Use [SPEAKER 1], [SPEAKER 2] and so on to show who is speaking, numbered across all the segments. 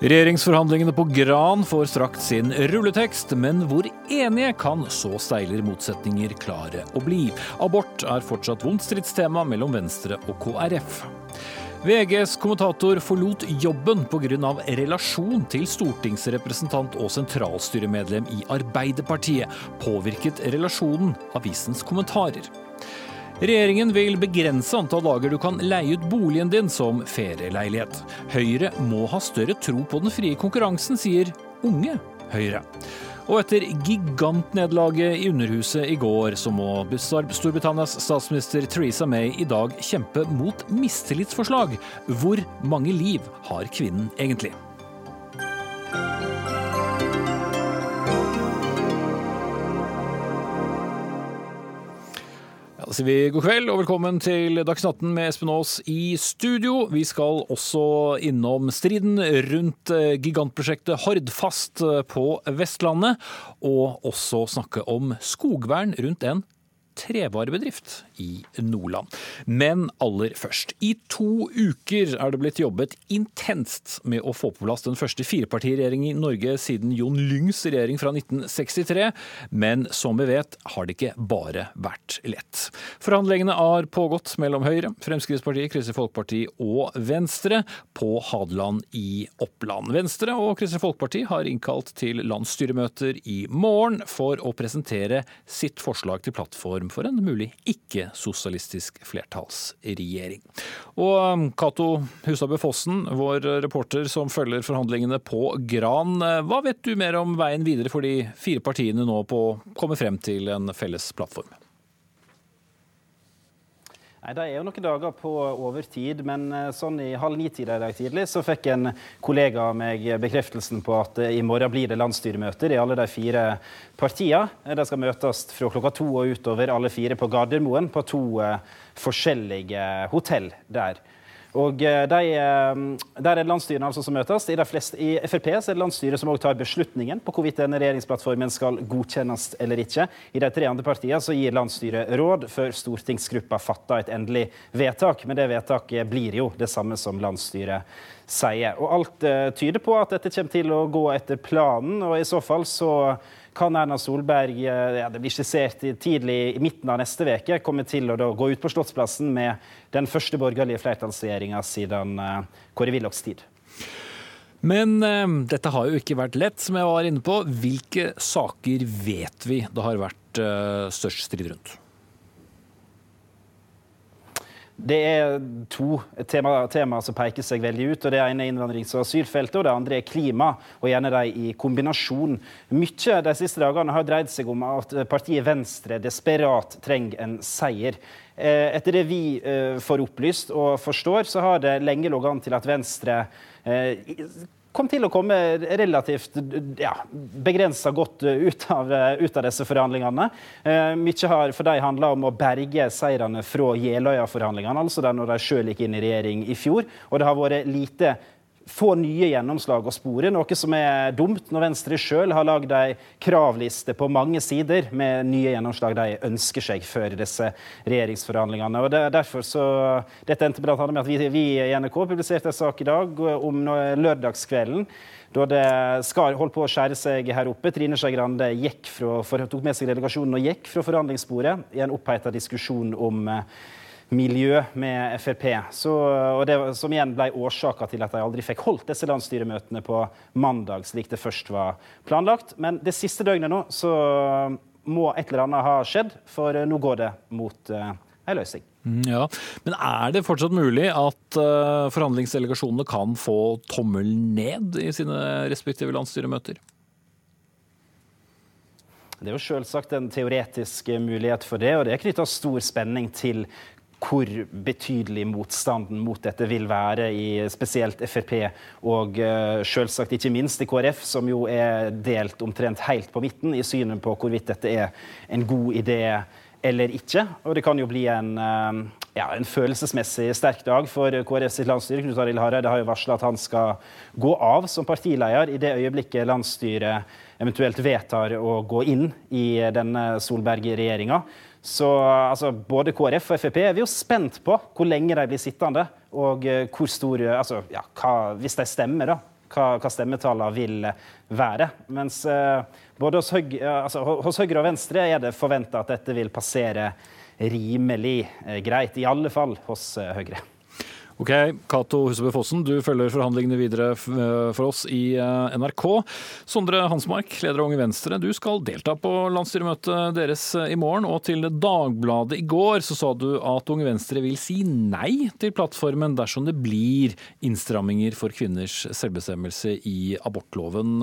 [SPEAKER 1] Regjeringsforhandlingene på Gran får strakt sin rulletekst, men hvor enige kan så steiler motsetninger klare å bli? Abort er fortsatt vondt stridstema mellom Venstre og KrF. VGs kommentator forlot jobben pga. relasjon til stortingsrepresentant og sentralstyremedlem i Arbeiderpartiet. Påvirket relasjonen avisens kommentarer. Regjeringen vil begrense antall dager du kan leie ut boligen din som ferieleilighet. Høyre må ha større tro på den frie konkurransen, sier Unge Høyre. Og etter gigantnederlaget i Underhuset i går, så må Storbritannias statsminister Theresa May i dag kjempe mot mistillitsforslag. Hvor mange liv har kvinnen egentlig? Da sier vi god kveld og velkommen til Dagsnytt 18 med Espen Aas i studio. Vi skal også innom striden rundt eh, gigantprosjektet Hordfast eh, på Vestlandet, og også snakke om skogvern rundt en trevarebedrift i Nordland. Men aller først. I to uker er det blitt jobbet intenst med å få på plass den første firepartiregjeringen i Norge siden Jon Lyngs regjering fra 1963. Men som vi vet, har det ikke bare vært lett. Forhandlingene har pågått mellom Høyre, Fremskrittspartiet, Kristelig Folkeparti og Venstre på Hadeland i Oppland. Venstre og Kristelig Folkeparti har innkalt til landsstyremøter i morgen for å presentere sitt forslag til plattform for en mulig ikke-sosialistisk flertallsregjering. Og um, Cato Husabø Fossen, vår reporter som følger forhandlingene på Gran. Eh, hva vet du mer om veien videre for de fire partiene nå på å komme frem til en felles plattform?
[SPEAKER 2] Nei, Det er jo noen dager på overtid, men eh, sånn i halv ni-tida i dag tidlig så fikk en kollega av meg bekreftelsen på at eh, i morgen blir det landsstyremøter i alle de fire partiene. Eh, de skal møtes fra klokka to og utover, alle fire på Gardermoen, på to forskjellige hotell der. Og eh, de, eh, Der er det landsstyrene altså som møtes. I, fleste, I Frp er det landsstyret som også tar beslutningen på hvorvidt denne regjeringsplattformen skal godkjennes eller ikke. I de tre andre partiene så gir landsstyret råd før stortingsgruppa fatter et endelig vedtak. Men det vedtaket blir jo det samme som landsstyret sier. Og Alt uh, tyder på at dette kommer til å gå etter planen, og i så fall så kan Erna Solberg eh, ja, det blir skissert tidlig i midten av neste uke, komme til å gå ut på Slottsplassen med den første borgerlige flertallsregjeringa siden uh, Kåre Willochs tid.
[SPEAKER 1] Men uh, dette har jo ikke vært lett, som jeg var inne på. Hvilke saker vet vi det har vært uh, størst strid rundt?
[SPEAKER 2] Det er to temaer tema som peker seg veldig ut. og Det ene er innvandrings- og asylfeltet, og det andre er klima. og Gjerne de i kombinasjon. Mye de siste dagene har dreid seg om at partiet Venstre desperat trenger en seier. Eh, etter det vi eh, får opplyst og forstår, så har det lenge ligget an til at Venstre eh, kom til å komme relativt ja, begrensa godt ut av, ut av, disse forhandlingene. Eh, mye har for dem handla om å berge seirene fra Jeløya-forhandlingene, altså når de sjøl gikk inn i regjering i fjor. Og det har vært lite få nye gjennomslag å spore, noe som er dumt når Venstre sjøl har lagd ei kravliste på mange sider med nye gjennomslag de ønsker seg før disse regjeringsforhandlingene. Og derfor så, Dette endte bl.a. med at vi, vi, i NRK publiserte en sak i dag om lørdagskvelden da det skar, holdt på å skjære seg her oppe. Trine Skei Grande tok med seg delegasjonen og gikk fra forhandlingsbordet i en oppheta diskusjon om miljø med Frp. Så, og det Som igjen ble årsaka til at de aldri fikk holdt disse landsstyremøtene på mandag, slik det først var planlagt. Men det siste døgnet nå så må et eller annet ha skjedd, for nå går det mot uh, ei løsning.
[SPEAKER 1] Mm, ja, Men er det fortsatt mulig at uh, forhandlingsdelegasjonene kan få tommel ned i sine respektive landsstyremøter?
[SPEAKER 2] Det er jo selvsagt en teoretisk mulighet for det, og det er knytta stor spenning til hvor betydelig motstanden mot dette vil være i spesielt Frp, og uh, selvsagt ikke minst i KrF, som jo er delt omtrent helt på midten i synet på hvorvidt dette er en god idé eller ikke. Og det kan jo bli en, uh, ja, en følelsesmessig sterk dag for KrF sitt landsstyre. Knut Arild Hareide har jo varsla at han skal gå av som partileder i det øyeblikket landsstyret eventuelt vedtar å gå inn i denne Solberg-regjeringa. Så altså, både KrF og Frp er vi jo spent på hvor lenge de blir sittende, og eh, hvor stor altså, ja, hva, Hvis de stemmer, da, hva, hva stemmetallene vil være. Mens både hos Høyre, altså, hos Høyre og Venstre er det forventa at dette vil passere rimelig greit. I alle fall hos Høyre.
[SPEAKER 1] Ok, Cato Husebø Fossen, du følger forhandlingene videre eh, for oss i eh, NRK. Sondre Hansmark, leder av Unge Venstre, du skal delta på landsstyremøtet deres eh, i morgen. Og til Dagbladet i går så sa du at Unge Venstre vil si nei til plattformen dersom det blir innstramminger for kvinners selvbestemmelse i abortloven.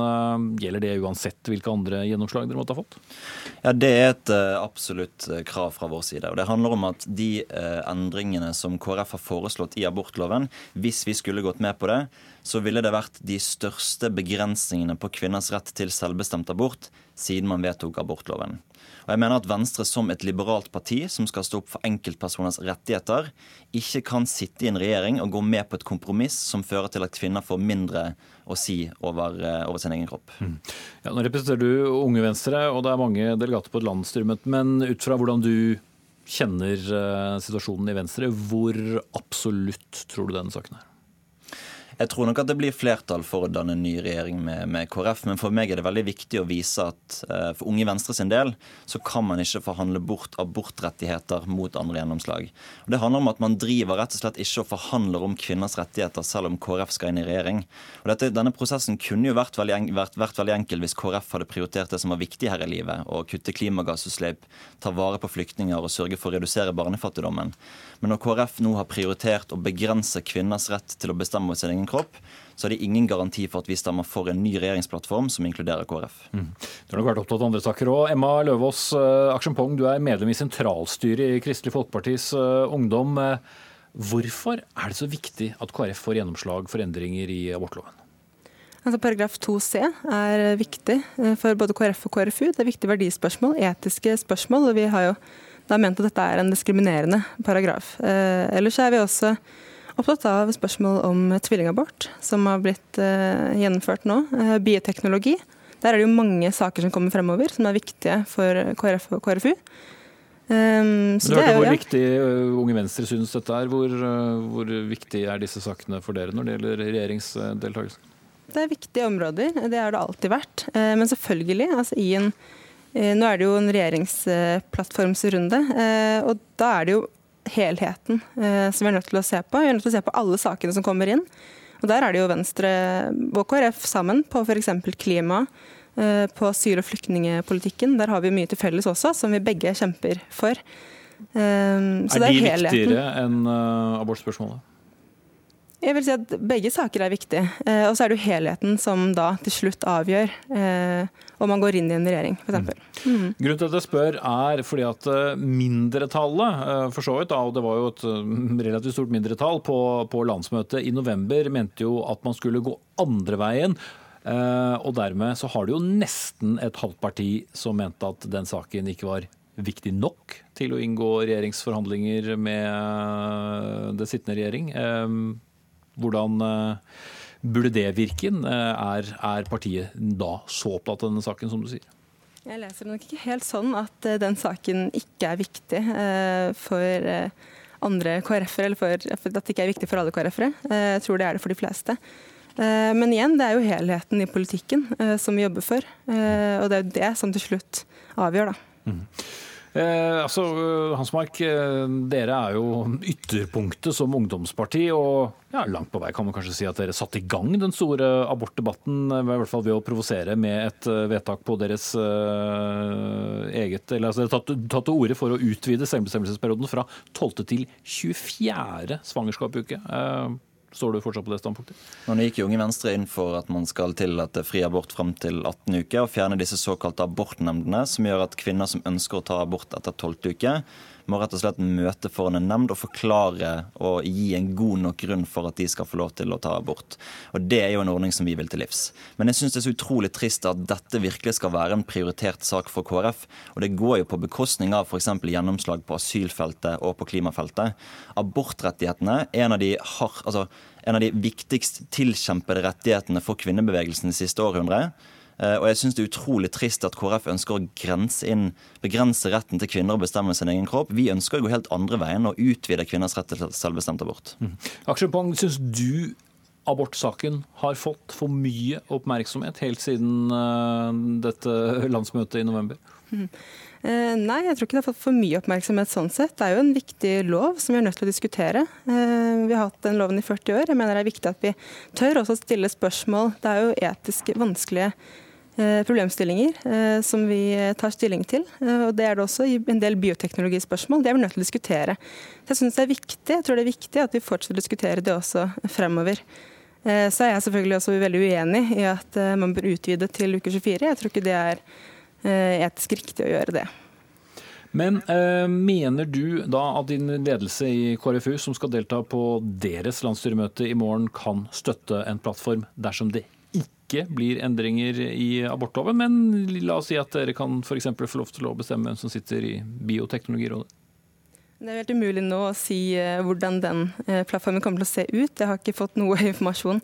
[SPEAKER 1] Gjelder det uansett hvilke andre gjennomslag dere måtte ha fått?
[SPEAKER 3] Ja, Det er et absolutt krav fra vår side. og Det handler om at de endringene som KrF har foreslått i abort abortloven. Hvis vi skulle gått med på det, så ville det vært de største begrensningene på kvinners rett til selvbestemt abort siden man vedtok abortloven. Og jeg mener at Venstre som et liberalt parti som skal stå opp for enkeltpersoners rettigheter, ikke kan sitte i en regjering og gå med på et kompromiss som fører til at kvinner får mindre å si over, eh, over sin egen kropp. Mm.
[SPEAKER 1] Ja, nå representerer du Unge Venstre, og det er mange delegater på et landsstyremøte. Men ut fra hvordan du kjenner eh, situasjonen i Venstre. Hvor absolutt tror du denne saken er?
[SPEAKER 3] Jeg tror nok at det blir flertall for å danne en ny regjering med, med, KrF, men for meg er det veldig viktig å vise at uh, for Unge Venstre sin del så kan man ikke forhandle bort abortrettigheter mot andre gjennomslag. Og det handler om at man driver rett og slett ikke og forhandler om kvinners rettigheter selv om KrF skal inn i regjering. Og dette, Denne prosessen kunne jo vært veldig, vært, vært veldig enkel hvis KrF hadde prioritert det som var viktig her i livet, å kutte klimagassutslipp, ta vare på flyktninger og sørge for å redusere barnefattigdommen. Men når KrF nå har prioritert å begrense kvinners rett til å bestemme over sin egen kropp, så er det ingen garanti for at vi stemmer for en ny regjeringsplattform som inkluderer KrF. Mm.
[SPEAKER 1] Du har nok vært opptatt av andre saker òg. Emma Løvaas Aksjen Pong, du er medlem i sentralstyret i Kristelig Folkepartis uh, Ungdom. Uh, hvorfor er det så viktig at KrF får gjennomslag for endringer i abortloven?
[SPEAKER 4] Altså Paragraf 2c er viktig for både KrF og KrFU. Det er viktige verdispørsmål, etiske spørsmål. og vi har jo da ment at dette er en diskriminerende paragraf. Eh, ellers er vi også opptatt av spørsmål om tvillingabort, som har blitt eh, gjennomført nå. Eh, bioteknologi. Der er det jo mange saker som kommer fremover, som er viktige for KrF og KrFU.
[SPEAKER 1] Um, så du hørte hvor ja. viktig Unge Venstre synes dette er. Hvor, hvor, viktig er disse sakene for dere når det gjelder regjeringsdeltakelse?
[SPEAKER 4] Det er viktige områder, det har det alltid vært. Men selvfølgelig, altså i en nå er det jo en regjeringsplattformsrunde, eh, og da er det jo helheten eh, som vi er nødt til å se på. Vi er nødt til å se på alle sakene som kommer inn. Og Der er det jo Venstre og KrF sammen på f.eks. klima, på asyl- og flyktningpolitikken. Der har vi mye til felles også, som vi begge kjemper for.
[SPEAKER 1] Så er, er de viktigere enn abortspørsmålet?
[SPEAKER 4] Jeg vil si at Begge saker er viktige. Eh, og så er det jo helheten som da til slutt avgjør eh, om man går inn i en regjering, f.eks. Mm.
[SPEAKER 1] Mm. Grunnen til at jeg spør er fordi at eh, mindretallet, eh, for så vidt, da, og det var jo et relativt stort mindretall på, på landsmøtet i november, mente jo at man skulle gå andre veien. Og dermed så har det jo nesten et halvt parti som mente at den saken ikke var viktig nok til å inngå regjeringsforhandlinger med det sittende regjering. Hvordan eh, burde det virke inn? Eh, er, er partiet da så opptatt av denne saken, som du sier?
[SPEAKER 4] Jeg leser nok ikke helt sånn at eh, den saken ikke er viktig for andre KrF-ere, eller for, at det ikke er viktig for alle KrF-ere. Jeg tror det er det for de fleste. Men igjen, det er jo helheten i politikken som vi jobber for. Og det er jo det som til slutt avgjør, da. Mm.
[SPEAKER 1] Eh, altså, Hansmark, eh, dere er jo ytterpunktet som ungdomsparti, og ja, langt på vei kan man kanskje si at dere satte i gang den store abortdebatten, i hvert fall ved å provosere med et eh, vedtak på deres eh, eget Eller altså, dere tatt, tatt til orde for å utvide selvbestemmelsesperioden fra 12. til 24. svangerskapsuke. Uh, Står du fortsatt på det standpunktet?
[SPEAKER 3] Nå gikk Unge Venstre inn for at man skal tillate fri abort frem til 18 uker, og fjerne disse såkalte abortnemndene, som gjør at kvinner som ønsker å ta abort etter 12. uke, må rett og slett møte foran en nemnd og forklare og gi en god nok grunn for at de skal få lov til å ta abort. Og Det er jo en ordning som vi vil til livs. Men jeg syns det er så utrolig trist at dette virkelig skal være en prioritert sak for KrF. Og det går jo på bekostning av f.eks. gjennomslag på asylfeltet og på klimafeltet. Abortrettighetene er en av de, altså, en av de viktigst tilkjempede rettighetene for kvinnebevegelsen det siste århundret. Eh, og jeg syns det er utrolig trist at KrF ønsker å grense inn, begrense retten til kvinner å bestemme sin egen kropp. Vi ønsker å gå helt andre veien og utvide kvinners rett til selvbestemt abort. Mm.
[SPEAKER 1] Aksel syns du abortsaken har fått for mye oppmerksomhet helt siden uh, dette landsmøtet i november? Mm.
[SPEAKER 4] Eh, nei, jeg tror ikke det har fått for mye oppmerksomhet sånn sett. Det er jo en viktig lov som vi er nødt til å diskutere. Eh, vi har hatt den loven i 40 år. Jeg mener det er viktig at vi tør også å stille spørsmål. Det er jo etisk vanskelige eh, problemstillinger som vi tar stilling til. Og det er det også i en del bioteknologispørsmål. Det er vi nødt til å diskutere. Så jeg synes det er viktig, jeg tror det er viktig at vi fortsetter å diskutere det også fremover. Så er jeg selvfølgelig også veldig uenig i at man bør utvide til uke 24. Jeg tror ikke det er Eh, etisk riktig å gjøre det.
[SPEAKER 1] Men eh, mener du da at din ledelse i KrFU, som skal delta på deres landsstyremøte i morgen, kan støtte en plattform dersom det ikke blir endringer i abortloven, men la oss si at dere kan f.eks. få lov til å bestemme hvem som sitter i Bioteknologirådet?
[SPEAKER 4] Det er helt umulig nå å si eh, hvordan den eh, plattformen kommer til å se ut. Jeg har ikke fått noe informasjon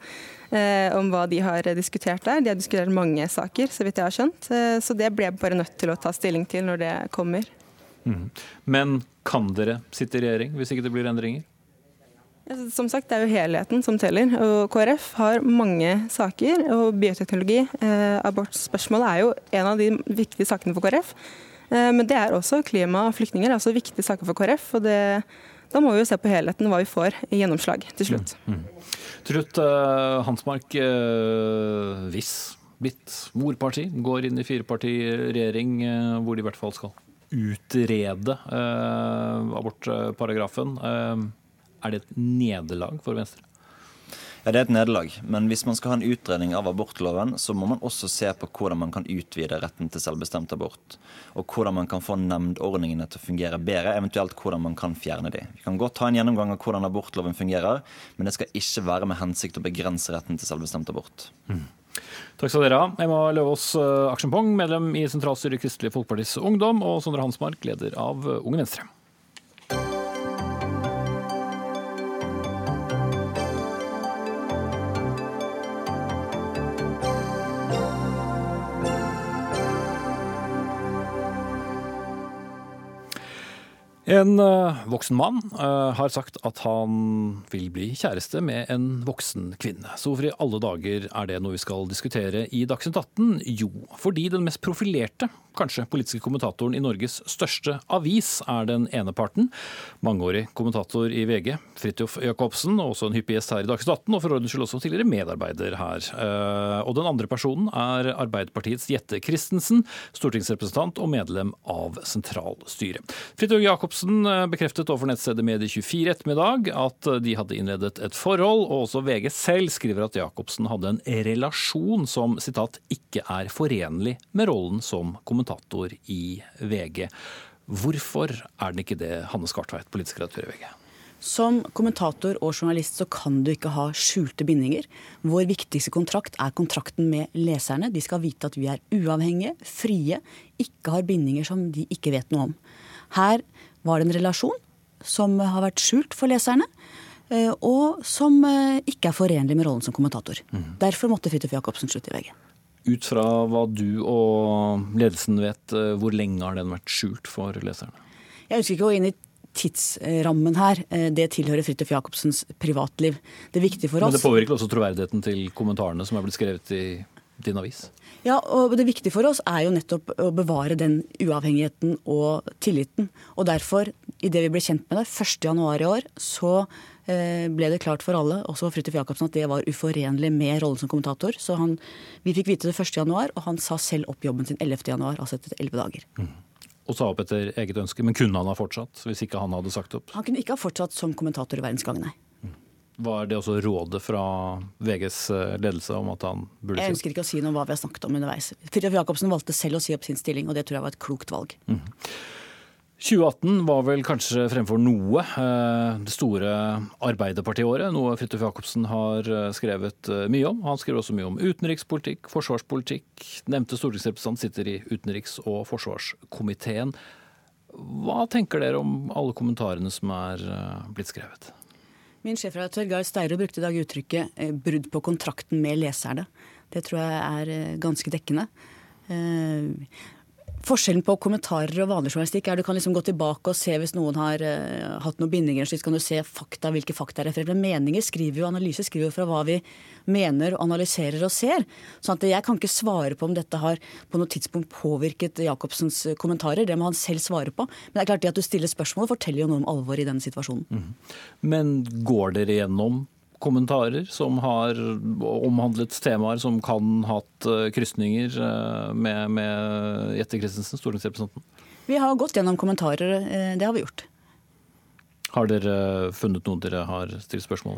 [SPEAKER 4] eh, om hva de har diskutert der. De har diskutert mange saker, så vidt jeg har skjønt. Så det ble jeg bare nødt til å ta stilling til når det kommer.
[SPEAKER 1] Mm. Men kan dere sitte i regjering hvis ikke det blir endringer?
[SPEAKER 4] Som sagt, Det er jo helheten som teller. og KrF har mange saker. og Bioteknologi, eh, abortspørsmålet, er jo en av de viktige sakene for KrF. Eh, men det er også klima og flyktninger er også viktige saker for KrF. og det, Da må vi jo se på helheten hva vi får i gjennomslag til slutt. Mm, mm.
[SPEAKER 1] Til uh, Hansmark. Eh, hvis mitt morparti går inn i firepartiregjering eh, hvor de i hvert fall skal utrede abortparagrafen, er det et nederlag for Venstre?
[SPEAKER 3] Ja, Det er et nederlag. Men hvis man skal ha en utredning av abortloven, så må man også se på hvordan man kan utvide retten til selvbestemt abort. Og hvordan man kan få nemndordningene til å fungere bedre, eventuelt hvordan man kan fjerne de. Vi kan godt ha en gjennomgang av hvordan abortloven fungerer, men det skal ikke være med hensikt å begrense retten til selvbestemt abort. Mm.
[SPEAKER 1] Takk skal dere ha. Emma Løvaas eh, Aksjenpong, medlem i sentralstyret Kristelig Folkepartis Ungdom, og Sondre Hansmark, leder av Unge Venstre. En uh, voksen mann uh, har sagt at han vil bli kjæreste med en voksen kvinne. Så hvorfor i alle dager er det noe vi skal diskutere i Dagsnytt 18? Jo, fordi den mest profilerte kanskje politiske kommentatoren i Norges største avis er den ene parten. Mangeårig kommentator i VG, Fridtjof Jacobsen, også en hyppig gjest her i Dagsnytt 18, og for ordens skyld også tidligere medarbeider her. Eh, og den andre personen er Arbeiderpartiets Jette Christensen, stortingsrepresentant og medlem av sentralstyret. Fridtjof Jacobsen eh, bekreftet overfor nettstedet Medie24 ettermiddag at de hadde innledet et forhold, og også VG selv skriver at Jacobsen hadde en relasjon som citat, ikke er forenlig med rollen som kommentator i VG. Hvorfor er den ikke det, Hanne Skartveit, politisk redaktør i VG?
[SPEAKER 5] Som kommentator og journalist så kan du ikke ha skjulte bindinger. Vår viktigste kontrakt er kontrakten med leserne. De skal vite at vi er uavhengige, frie, ikke har bindinger som de ikke vet noe om. Her var det en relasjon som har vært skjult for leserne. Eh, og som eh, ikke er forenlig med rollen som kommentator. Mm. Derfor måtte Fridtjof Jacobsen slutte i VG.
[SPEAKER 1] Ut fra hva du og ledelsen vet, eh, hvor lenge har den vært skjult for leserne?
[SPEAKER 5] Jeg ønsker ikke å gå inn i tidsrammen her. Det tilhører Fridtjof Jacobsens privatliv. Det viktige for oss
[SPEAKER 1] Men det påvirker også troverdigheten til kommentarene som er blitt skrevet i din avis?
[SPEAKER 5] Ja, og det viktige for oss er jo nettopp å bevare den uavhengigheten og tilliten. Og derfor, idet vi ble kjent med det 1.1 i år, så Eh, ble det klart for alle, også Fridtjof Jacobsen, at det var uforenlig med rollen som kommentator. Så han, vi fikk vite det 1.1, og han sa selv opp jobben sin 11.1, altså etter elleve dager. Mm.
[SPEAKER 1] Og sa opp etter eget ønske, men kunne han ha fortsatt hvis ikke han hadde sagt opp?
[SPEAKER 5] Han kunne ikke ha fortsatt som kommentator i Verdensgang, nei.
[SPEAKER 1] Var det også rådet fra VGs eh, ledelse om at han burde
[SPEAKER 5] si Jeg ønsker ikke å si noe om hva vi har snakket om underveis. Fridtjof Jacobsen valgte selv å si opp sin stilling, og det tror jeg var et klokt valg. Mm.
[SPEAKER 1] 2018 var vel kanskje fremfor noe eh, det store Arbeiderpartiåret, noe Fridtjof Jacobsen har eh, skrevet mye om. Han skriver også mye om utenrikspolitikk, forsvarspolitikk. Nevnte stortingsrepresentant sitter i utenriks- og forsvarskomiteen. Hva tenker dere om alle kommentarene som er blitt skrevet?
[SPEAKER 5] Min sjefredaktør Gahr Steiro brukte i dag uttrykket 'brudd på kontrakten med leserne'. Det tror jeg er ganske dekkende. Forskjellen på kommentarer og vanlig journalistikk er at du kan liksom gå tilbake og se hvis noen har uh, hatt noen bindinger. Så kan du se fakta, hvilke fakta er referert. Men meninger skriver jo, analyse skriver jo fra hva vi mener, analyserer og ser. Så sånn jeg kan ikke svare på om dette har på noe tidspunkt påvirket Jacobsens kommentarer. Det må han selv svare på. Men det er klart det at du stiller spørsmål forteller jo noe om alvoret i denne situasjonen. Mm.
[SPEAKER 1] Men går dere gjennom kommentarer som har omhandlet temaer som kan hatt eh, krysninger eh, med, med Jette Christensen, stortingsrepresentanten?
[SPEAKER 5] Vi har gått gjennom kommentarer. Eh, det har vi gjort.
[SPEAKER 1] Har dere funnet noen dere har stilt spørsmål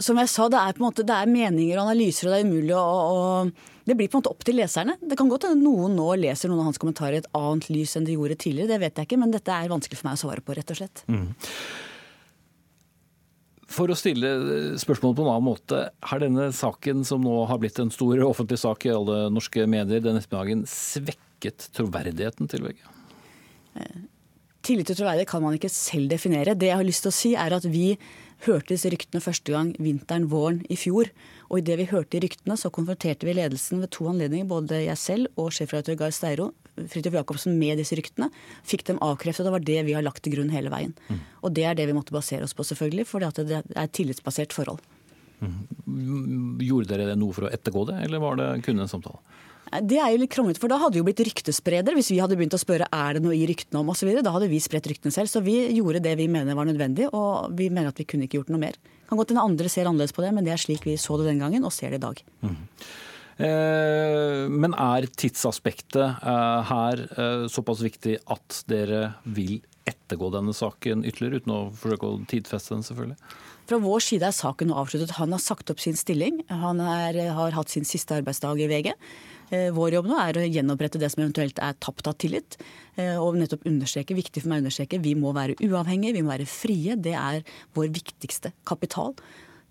[SPEAKER 5] Som jeg sa, det er, måte, det er meninger og analyser, og det er umulig å, å Det blir på en måte opp til leserne. Det kan godt hende noen nå leser noen av hans kommentarer i et annet lys enn de gjorde tidligere, det vet jeg ikke, men dette er vanskelig for meg å svare på, rett og slett. Mm.
[SPEAKER 1] For å stille spørsmålet på en annen måte, har denne saken som nå har blitt en stor offentlig sak i alle norske medier denne ettermiddagen, svekket troverdigheten til VG?
[SPEAKER 5] Tillit og troverdighet kan man ikke selv definere. Det jeg har lyst til å si er at vi hørte disse ryktene første gang vinteren-våren i fjor. Og idet vi hørte ryktene, så konfronterte vi ledelsen ved to anledninger, både jeg selv og sjefredaktør Gahr Steiro, Fridtjof Jacobsen med disse ryktene. Fikk dem avkreftet. Det var det vi har lagt til grunn hele veien. Mm. Og det er det vi måtte basere oss på, selvfølgelig, for det er et tillitsbasert forhold.
[SPEAKER 1] Mm. Gjorde dere det noe for å ettergå det, eller var det kun en samtale?
[SPEAKER 5] Det er jo litt kronglete, for da hadde jo blitt ryktespreder Hvis vi hadde begynt å spørre er det noe i ryktene om osv., da hadde vi spredt ryktene selv. Så vi gjorde det vi mener var nødvendig, og vi mener at vi kunne ikke gjort noe mer. Kan godt hende andre ser annerledes på det, men det er slik vi så det den gangen, og ser det i dag. Mm.
[SPEAKER 1] Eh, men er tidsaspektet eh, her eh, såpass viktig at dere vil ettergå denne saken ytterligere, uten å forsøke å tidfeste den, selvfølgelig?
[SPEAKER 5] Fra vår side er saken avsluttet. Han har sagt opp sin stilling. Han er, har hatt sin siste arbeidsdag i VG. Vår jobb nå er å gjenopprette det som eventuelt er tapt av tillit. Og nettopp understreke, viktig for meg å understreke, vi må være uavhengige, vi må være frie. Det er vår viktigste kapital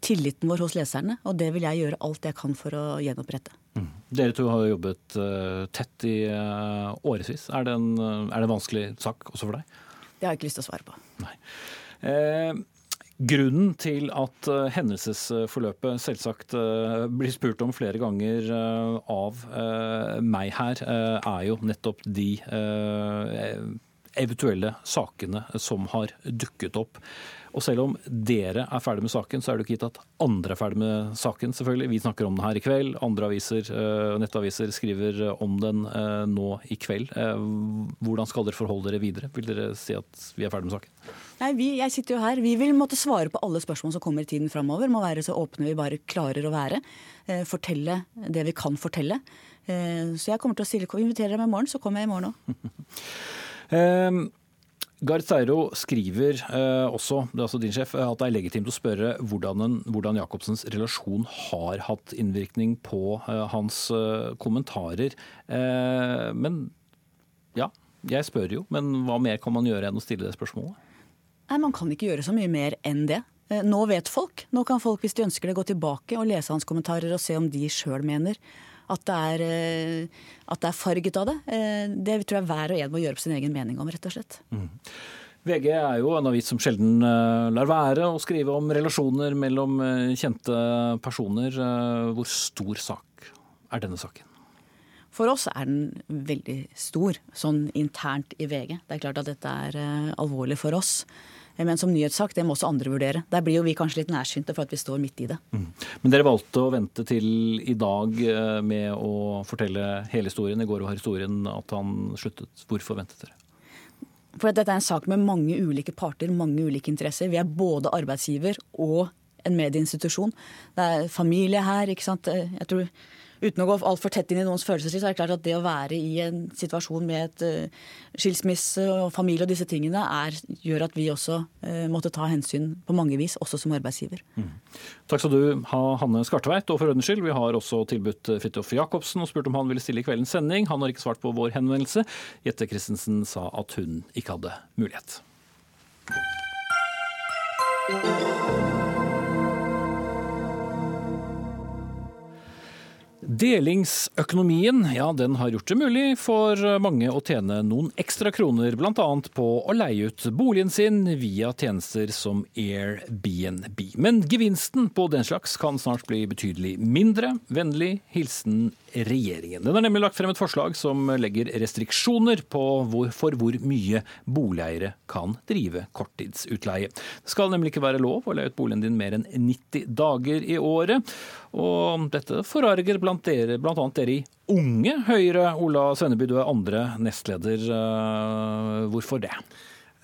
[SPEAKER 5] tilliten vår hos leserne. Og det vil jeg gjøre alt jeg kan for å gjenopprette. Mm.
[SPEAKER 1] Dere to har jobbet uh, tett i årevis. Er, det en, er det en vanskelig sak også for deg?
[SPEAKER 5] Det har jeg ikke lyst til å svare på.
[SPEAKER 1] Nei. Eh, grunnen til at uh, hendelsesforløpet selvsagt uh, blir spurt om flere ganger uh, av meg her, er jo nettopp de eventuelle sakene som har dukket opp. Og selv om dere er ferdig med saken, så er det ikke gitt at andre er ferdig med saken, selvfølgelig. Vi snakker om den her i kveld. Andre aviser, og nettaviser skriver om den nå i kveld. Hvordan skal dere forholde dere videre? Vil dere si at vi er ferdig med saken?
[SPEAKER 5] Nei, vi, jeg sitter jo her. Vi vil måtte svare på alle spørsmål som kommer i tiden framover. Må være så åpne vi bare klarer å være. fortelle det vi kan fortelle. så jeg kommer til å stille, invitere deg med i morgen, så kommer jeg i morgen
[SPEAKER 1] òg. Gard Steiro skriver eh, også, det er altså din sjef, at det er legitimt å spørre hvordan, en, hvordan Jacobsens relasjon har hatt innvirkning på eh, hans eh, kommentarer. Eh, men ja, jeg spør jo, men hva mer kan man gjøre enn å stille det spørsmålet?
[SPEAKER 5] Nei, Man kan ikke gjøre så mye mer enn det. Eh, nå vet folk. Nå kan folk, hvis de ønsker det, gå tilbake og lese hans kommentarer og se om de sjøl mener at det, er, eh, at det er farget av det. Eh, det tror jeg hver og en må gjøre på sin egen mening om, rett og slett. Mm.
[SPEAKER 1] VG er jo en avis som sjelden lar være å skrive om relasjoner mellom kjente personer. Hvor stor sak er denne saken?
[SPEAKER 5] For oss er den veldig stor, sånn internt i VG. Det er klart at dette er alvorlig for oss. Men som nyhetssak, det må også andre vurdere. Der blir jo vi kanskje litt nærsynte for at vi står midt i det. Mm.
[SPEAKER 1] Men dere valgte å vente til i dag eh, med å fortelle hele historien. I går var historien at han sluttet. Hvorfor ventet dere?
[SPEAKER 5] For dette er en sak med mange ulike parter, mange ulike interesser. Vi er både arbeidsgiver og en medieinstitusjon. Det er familie her. ikke sant? Jeg tror uten å gå altfor tett inn i noens følelsesliv, så er det klart at det å være i en situasjon med et uh, skilsmisse og familie og disse tingene, er, gjør at vi også uh, måtte ta hensyn på mange vis, også som arbeidsgiver. Mm.
[SPEAKER 1] Takk skal du ha, Hanne Skartveit. Og for ordens skyld, vi har også tilbudt Fridtjof Jacobsen og spurt om han ville stille i kveldens sending. Han har ikke svart på vår henvendelse. Jette Christensen sa at hun ikke hadde mulighet. Delingsøkonomien ja, den har gjort det mulig for mange å tjene noen ekstra kroner, bl.a. på å leie ut boligen sin via tjenester som Airbnb. Men gevinsten på den slags kan snart bli betydelig mindre. Vennlig hilsen regjeringen. Den har nemlig lagt frem et forslag som legger restriksjoner hvor, for hvor mye boligeiere kan drive korttidsutleie. Det skal nemlig ikke være lov å leie ut boligen din mer enn 90 dager i året. Og dette forarger blant dere, blant annet dere i Unge Høyre. Ola Svenneby, du er andre nestleder. Eh, hvorfor det?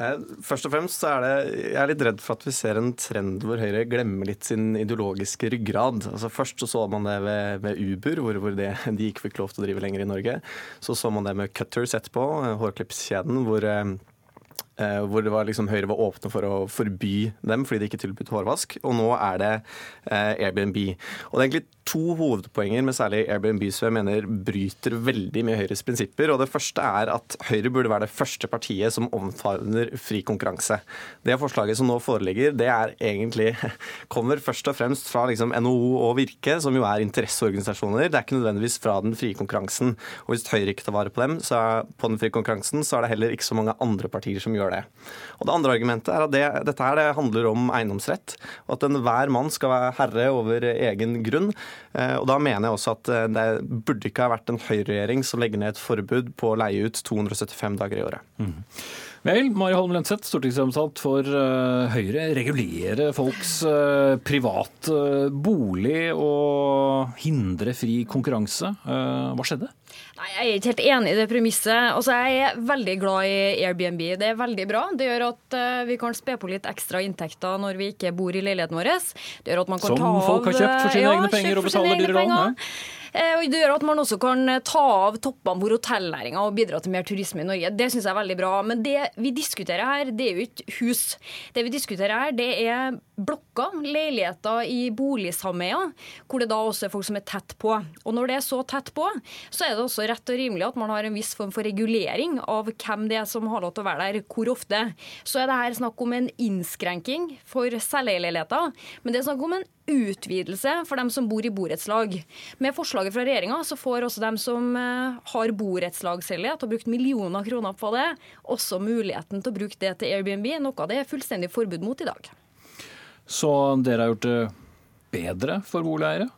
[SPEAKER 6] Eh, først og fremst så er det, jeg er litt redd for at vi ser en trend hvor Høyre glemmer litt sin ideologiske ryggrad. Altså Først så, så man det ved, ved Uber, hvor, hvor det, de ikke fikk lov til å drive lenger i Norge. Så så man det med Cutters etterpå, eh, hårklippskjeden, hvor Eh, hvor det var liksom, Høyre var åpne for å forby dem fordi de ikke tilbød hårvask. Og nå er det uh, Airbnb. Og det er egentlig to hovedpoenger med særlig Airbnb som jeg mener bryter veldig med Høyres prinsipper. Og Det første er at Høyre burde være det første partiet som omfavner fri konkurranse. Det forslaget som nå foreligger, det er egentlig kommer først og fremst fra liksom NHO og Virke, som jo er interesseorganisasjoner. Det er ikke nødvendigvis fra den frie konkurransen. Og hvis Høyre ikke tar vare på dem, så er, på den frie konkurransen, så er det heller ikke så mange andre partier som gjør gjør det. Og Det andre argumentet er at det, dette her det handler om eiendomsrett, og at enhver mann skal være herre over egen grunn. Eh, og Da mener jeg også at eh, det burde ikke ha vært en høyreregjering som legger ned et forbud på å leie ut 275 dager i året. Mm.
[SPEAKER 1] Vel, Mari Holm Lønseth, stortingsrepresentant for uh, Høyre. Regulere folks private bolig og hindre fri konkurranse. Hva skjedde?
[SPEAKER 7] Nei, Jeg er ikke helt enig i det premisset. Altså, jeg er veldig glad i Airbnb. Det er veldig bra. Det gjør at uh, vi kan spe på litt ekstra inntekter når vi ikke bor i leiligheten vår. Det gjør at man kan
[SPEAKER 1] Som
[SPEAKER 7] ta
[SPEAKER 1] av, folk har kjøpt for sine ja, egne penger og betaler dyre lån?
[SPEAKER 7] Eh, og det gjør at man også kan eh, ta av toppene for hotellnæringa og bidra til mer turisme i Norge. Det syns jeg er veldig bra. Men det vi diskuterer her, det er jo ikke hus. Det vi diskuterer her, det er blokker, leiligheter i boligsameier, hvor det da også er folk som er tett på. Og når det er så tett på, så er det også rett og rimelig at man har en viss form for regulering av hvem det er som har lov til å være der, hvor ofte. Så er det her snakk om en innskrenking for selveierleiligheter, men det er snakk om en utvidelse for dem som bor i borettslag. Med forslaget fra regjeringa så får også dem som eh, har borettslagsleilighet og brukt millioner kroner på det, også muligheten til å bruke det til Airbnb, noe av det er fullstendig forbud mot i dag.
[SPEAKER 1] Så dere har gjort det bedre for boligeiere?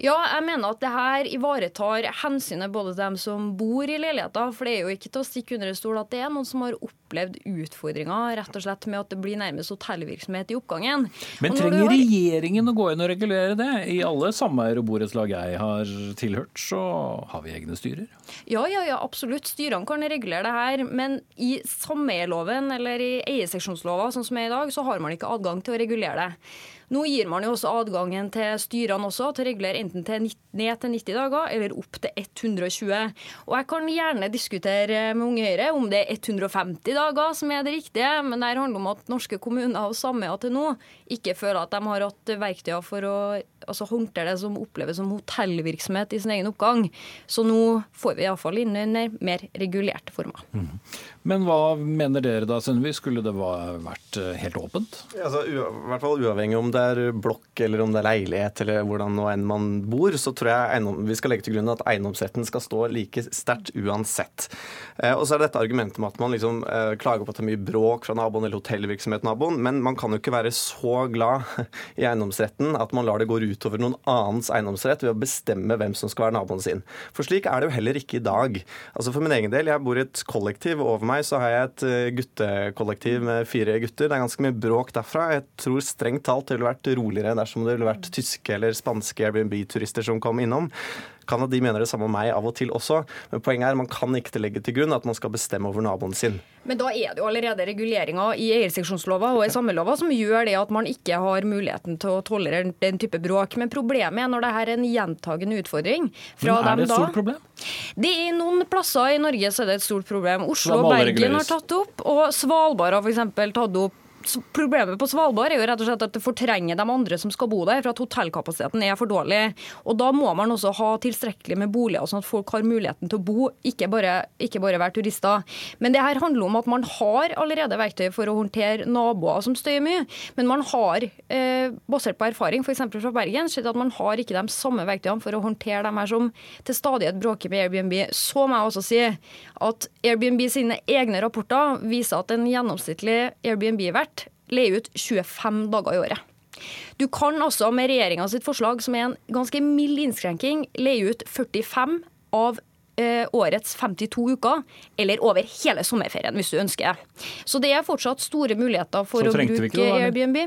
[SPEAKER 7] Ja, jeg mener at det her ivaretar hensynet både til dem som bor i leiligheter. For det er jo ikke til å stikke under en stol at det er noen som har opplevd utfordringer rett og slett med at det blir nærmest hotellvirksomhet i oppgangen.
[SPEAKER 1] Men trenger har... regjeringen å gå inn og regulere det? I alle sameier og borettslag jeg har tilhørt, så har vi egne styrer?
[SPEAKER 7] Ja, ja, ja, absolutt. Styrene kan regulere det her. Men i sameieloven eller i eierseksjonsloven sånn som er i dag, så har man ikke adgang til å regulere det. Nå gir man jo også adgangen til styrene også til å regulere enten til ned til 90 dager eller opp til 120. Og jeg kan gjerne diskutere med Unge Høyre om det er 150 dager som er det riktige, men det handler om at norske kommuner og sameier til nå ikke føler at de har hatt verktøyer for å altså, håndtere det som oppleves som hotellvirksomhet i sin egen oppgang. Så nå får vi iallfall inn mer regulerte former. Mm.
[SPEAKER 1] Men hva mener dere da, Sundby? Skulle det vært eh, helt åpent?
[SPEAKER 6] Altså, I hvert fall uavhengig om det er blokk eller om det er leilighet eller hvordan nå enn man bor, så tror jeg eiendom, vi skal legge til grunn at eiendomsretten skal stå like sterkt uansett. Eh, og så er det dette argumentet med at man liksom eh, klager på at det er mye bråk fra naboen eller hotellvirksomhet naboen, men man kan jo ikke være så glad i eiendomsretten at man lar det gå utover noen annens eiendomsrett ved å bestemme hvem som skal være naboen sin. For slik er det jo heller ikke i dag. Altså For min egen del, jeg bor i et kollektiv over meg meg så har jeg et eh, guttekollektiv med fire gutter. Det er ganske mye bråk derfra. Jeg tror strengt talt det ville vært roligere dersom det ville vært tyske eller spanske Airbnb-turister som kom innom. Kan at de mener det samme om meg av og til også, men poenget er man kan ikke legge til grunn at man skal bestemme over naboen sin.
[SPEAKER 7] Men da er det jo allerede reguleringer i eierseksjonslova og i sammelova som gjør det at man ikke har muligheten til å tolerere den type bråk. Men problemet er når det her er en gjentagende utfordring
[SPEAKER 1] fra Men er det et stort problem?
[SPEAKER 7] Det er Noen plasser i Norge så er det et stort problem. Oslo og Bergen har tatt opp, og Svalbard har f.eks. tatt opp Problemet på Svalbard er jo rett og slett at det fortrenger de andre som skal bo der, for at hotellkapasiteten er for dårlig. Og Da må man også ha tilstrekkelig med boliger, sånn at folk har muligheten til å bo, ikke bare, ikke bare være turister. Men det her handler om at man har allerede verktøy for å håndtere naboer som støyer mye. Men man har, eh, basert på erfaring f.eks. fra Bergen, sett at man har ikke de samme verktøyene for å håndtere dem her som til stadighet bråker med Airbnb. Så må jeg også si at Airbnb sine egne rapporter viser at en gjennomsnittlig Airbnb-vert leier ut 25 dager i året. Du kan også med regjeringa forslag, som er en ganske mild innskrenking, leie ut 45 av årets 52 uker, eller over hele sommerferien, hvis du ønsker. Så det er fortsatt store muligheter for å bruke
[SPEAKER 1] det.
[SPEAKER 7] Airbnb.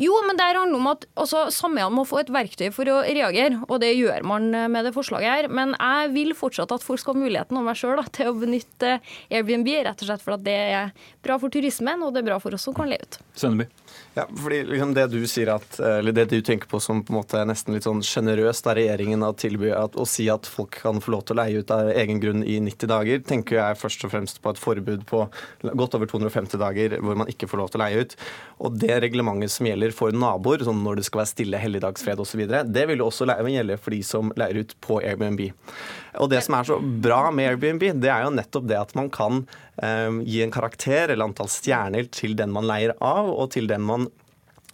[SPEAKER 7] Jo, men det handler om at altså, sameiene må få et verktøy for å reagere, og det gjør man eh, med det forslaget her. Men jeg vil fortsatt at folk skal ha muligheten om meg sjøl til å benytte Airbnb, rett og slett for at det er bra for turismen, og det er bra for oss som kan leve ut.
[SPEAKER 1] Sønneby.
[SPEAKER 6] Ja, fordi liksom det du sier at, eller det du tenker på som på en måte nesten litt sånn sjenerøst av regjeringen å tilby at, å si at folk kan få lov til å leie ut av egen grunn i 90 dager, tenker jeg først og fremst på et forbud på godt over 250 dager hvor man ikke får lov til å leie ut. Og det reglementet som gjelder for naboer, sånn når det skal være stille, helligdagsfred osv., det vil jo også gjelde for de som leier ut på Airbnb. Og det som er så bra med Airbnb, det er jo nettopp det at man kan um, gi en karakter eller antall stjerner til den man leier av, og til den man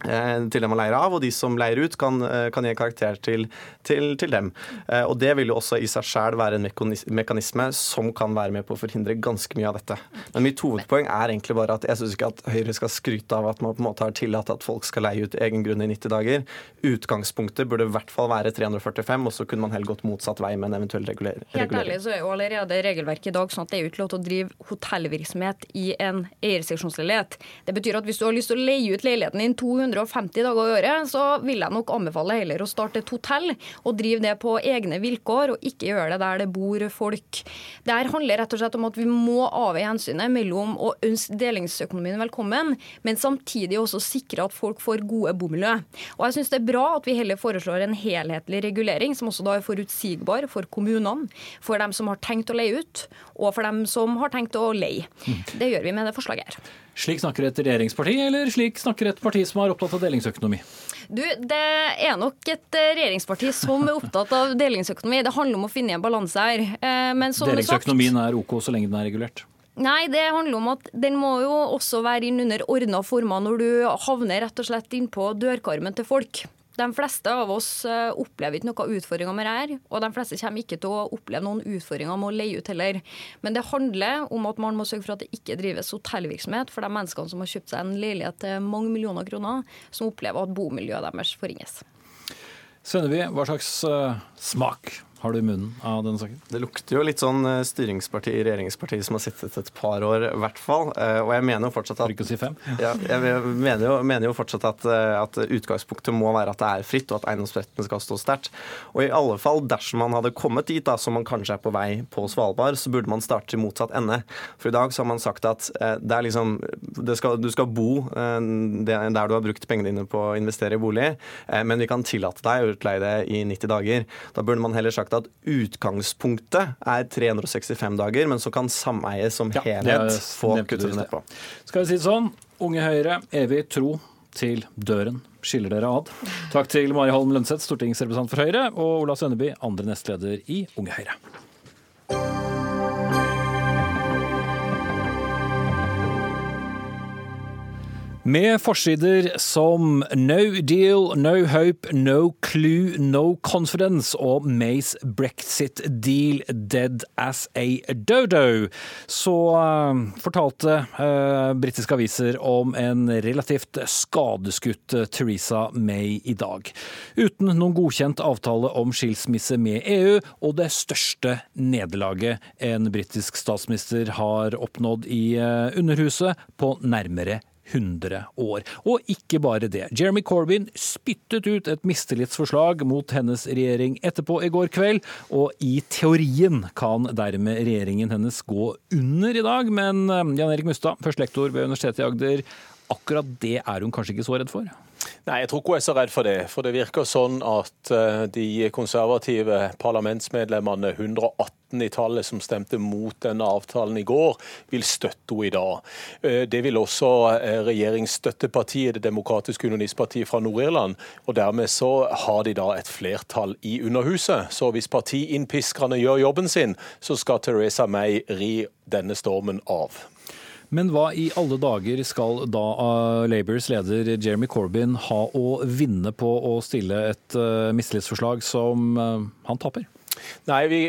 [SPEAKER 6] til dem å leire av, og de som leier ut, kan, eh, kan gi karakter til, til, til dem. Eh, Og Det vil jo også i seg sjøl være en mekanisme som kan være med på å forhindre ganske mye av dette. Men mitt hovedpoeng er egentlig bare at jeg syns ikke at Høyre skal skryte av at man på en måte har tillatt at folk skal leie ut egen grunn i 90 dager. Utgangspunktet burde i hvert fall være 345, og så kunne man heller gått motsatt vei med en eventuell regulering.
[SPEAKER 7] Helt ærlig så er jo allerede regelverket i dag sånn at det er jo ikke lov til å drive hotellvirksomhet i en eierseksjonsleilighet. Det betyr at hvis du har lyst til å leie ut leiligheten din 250 dager i året, så vil jeg nok anbefale heller å starte et hotell og drive det på egne vilkår, og ikke gjøre det der det bor folk. Det her handler rett og slett om at vi må avveie hensynet mellom å ønske delingsøkonomien velkommen, men samtidig også sikre at folk får gode bomiljø. Og jeg synes det er bra at vi heller foreslår en helhetlig regulering, som også da er forutsigbar for kommunene, for dem som har tenkt å leie ut, og for dem som har tenkt å leie. Det gjør vi med det forslaget her.
[SPEAKER 1] Slik snakker et regjeringsparti, eller slik snakker et parti som er opptatt av delingsøkonomi?
[SPEAKER 7] Du, Det er nok et eh, regjeringsparti som er opptatt av delingsøkonomi. Det handler om å finne en balanse her. Eh,
[SPEAKER 1] Delingsøkonomien er OK så lenge den er regulert.
[SPEAKER 7] Nei, det handler om at den må jo også være inn under ordna former når du havner rett og slett innpå dørkarmen til folk. De fleste av oss eh, opplever ikke noen utfordringer med det her, og de fleste kommer ikke til å oppleve noen utfordringer med å leie ut heller. Men det handler om at man må sørge for at det ikke drives hotellvirksomhet for de menneskene som har kjøpt seg en leilighet til mange millioner kroner, som opplever at bomiljøet deres forringes.
[SPEAKER 1] Sønneby, hva slags eh, smak har du i munnen av denne saken?
[SPEAKER 6] Det lukter jo litt sånn eh, styringsparti, regjeringsparti som har sittet et par år, i hvert fall. Eh, Og jeg mener jo fortsatt
[SPEAKER 1] For
[SPEAKER 6] at
[SPEAKER 1] ikke å si fem?
[SPEAKER 6] ja, jeg mener jo, mener jo fortsatt at, eh, at utgangspunktet må være at det er fritt, og at eiendomsretten skal stå sterkt. Og i alle fall, dersom man hadde kommet dit, da, som man kanskje er på vei på Svalbard, så burde man starte i motsatt ende. For i dag så har man sagt at det er liksom, det skal, du skal bo der du har brukt pengene dine på å investere i bolig, men vi kan tillate deg å utleie det i 90 dager. Da burde man heller sagt at utgangspunktet er 365 dager, men så kan sameie som
[SPEAKER 1] Ja,
[SPEAKER 6] helhet få kuttet
[SPEAKER 1] ned
[SPEAKER 6] på.
[SPEAKER 1] Skal vi si det sånn, Unge Høyre, evig tro til døren skiller dere ad. Takk til Mari Holm Lønseth, stortingsrepresentant for Høyre, og Ola Sønneby, andre nestleder i Unge Høyre. Med forsider som No deal, no hope, no clue, no confidence og Mays brexit deal dead as a dodo, så eh, fortalte uh, britiske aviser om en relativt skadeskutt eh, Theresa May i dag. Uten noen godkjent avtale om skilsmisse med EU, og det største nederlaget en britisk statsminister har oppnådd i Underhuset på nærmere 100 år. Og ikke bare det. Jeremy Corbyn spyttet ut et mistillitsforslag mot hennes regjering etterpå i går kveld, og i teorien kan dermed regjeringen hennes gå under i dag. Men eh, Jan Erik Mustad, førstelektor ved Universitetet i Agder, akkurat det er hun kanskje ikke så redd for?
[SPEAKER 8] Nei, jeg tror ikke hun er så redd for det. For det virker sånn at eh, de konservative parlamentsmedlemmene, 118 i tallet, som stemte mot denne avtalen i går, vil støtte henne i dag. Eh, det vil også eh, regjeringsstøttepartiet, Det demokratiske unionistpartiet fra Nord-Irland. Og dermed så har de da et flertall i Underhuset. Så hvis partiinnpiskerne gjør jobben sin, så skal Teresa May ri denne stormen av.
[SPEAKER 1] Men hva i alle dager skal da uh, Labours leder Jeremy Corbyn ha å vinne på å stille et uh, mistillitsforslag som uh, han taper?
[SPEAKER 8] Nei, vi,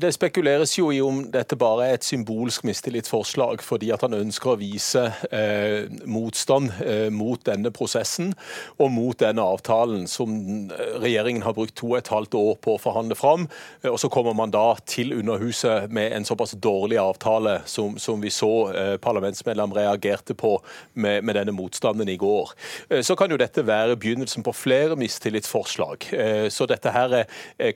[SPEAKER 8] Det spekuleres jo i om dette bare er et symbolsk mistillitsforslag, fordi at han ønsker å vise eh, motstand eh, mot denne prosessen og mot denne avtalen som regjeringen har brukt to og et halvt år på å forhandle fram. Eh, og Så kommer man da til Underhuset med en såpass dårlig avtale som, som vi så eh, parlamentsmedlem reagerte på med, med, denne motstanden i går. Eh, så kan jo dette være begynnelsen på flere mistillitsforslag. Eh, så dette her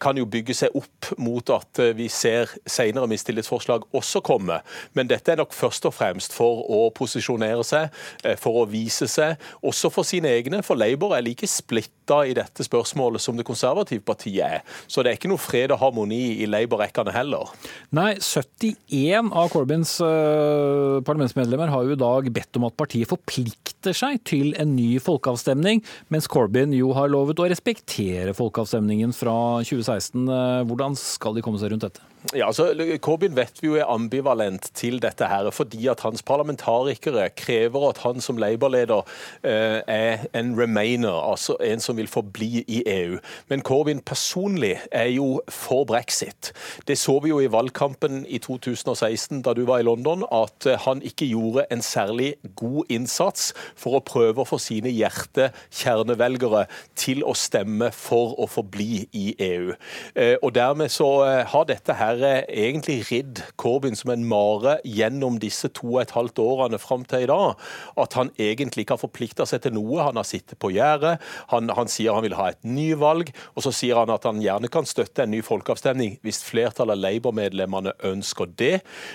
[SPEAKER 8] kan jo bygge seg opp mot at eh, vi ser senere mistillitsforslag også komme. Men dette er nok først og fremst for å posisjonere seg, eh, for å vise seg, også for sine egne. For Labour er like splitta i dette spørsmålet som det konservative partiet er. Så det er ikke noe fred og harmoni i Labour-rekkene heller.
[SPEAKER 1] Nei, 71 av Corbyns uh, parlamentsmedlemmer har jo i dag bedt om at partiet forplikter seg til en ny folkeavstemning, mens Corbyn jo har lovet å respektere folkeavstemningen fra 2016. Hvordan hvordan skal de komme seg rundt dette?
[SPEAKER 8] Ja, altså, Corbyn vet vi jo er ambivalent til dette, her, fordi at hans parlamentarikere krever at han som Labour-leder eh, er en remainer, altså en som vil forbli i EU. Men Corbyn personlig er jo for brexit. Det så vi jo i valgkampen i 2016 da du var i London, at eh, han ikke gjorde en særlig god innsats for å prøve å få sine hjertekjernevelgere til å stemme for å forbli i EU. Eh, og Dermed så eh, har dette her være egentlig ridd Corbyn som en mare gjennom disse to og et halvt årene fram til i dag. At han egentlig ikke har forplikta seg til noe. Han har sittet på gjerdet. Han, han, sier han vil ha et nyvalg, og så sier han at han gjerne kan støtte en ny folkeavstemning hvis flertallet av Labour-medlemmene ønsker det.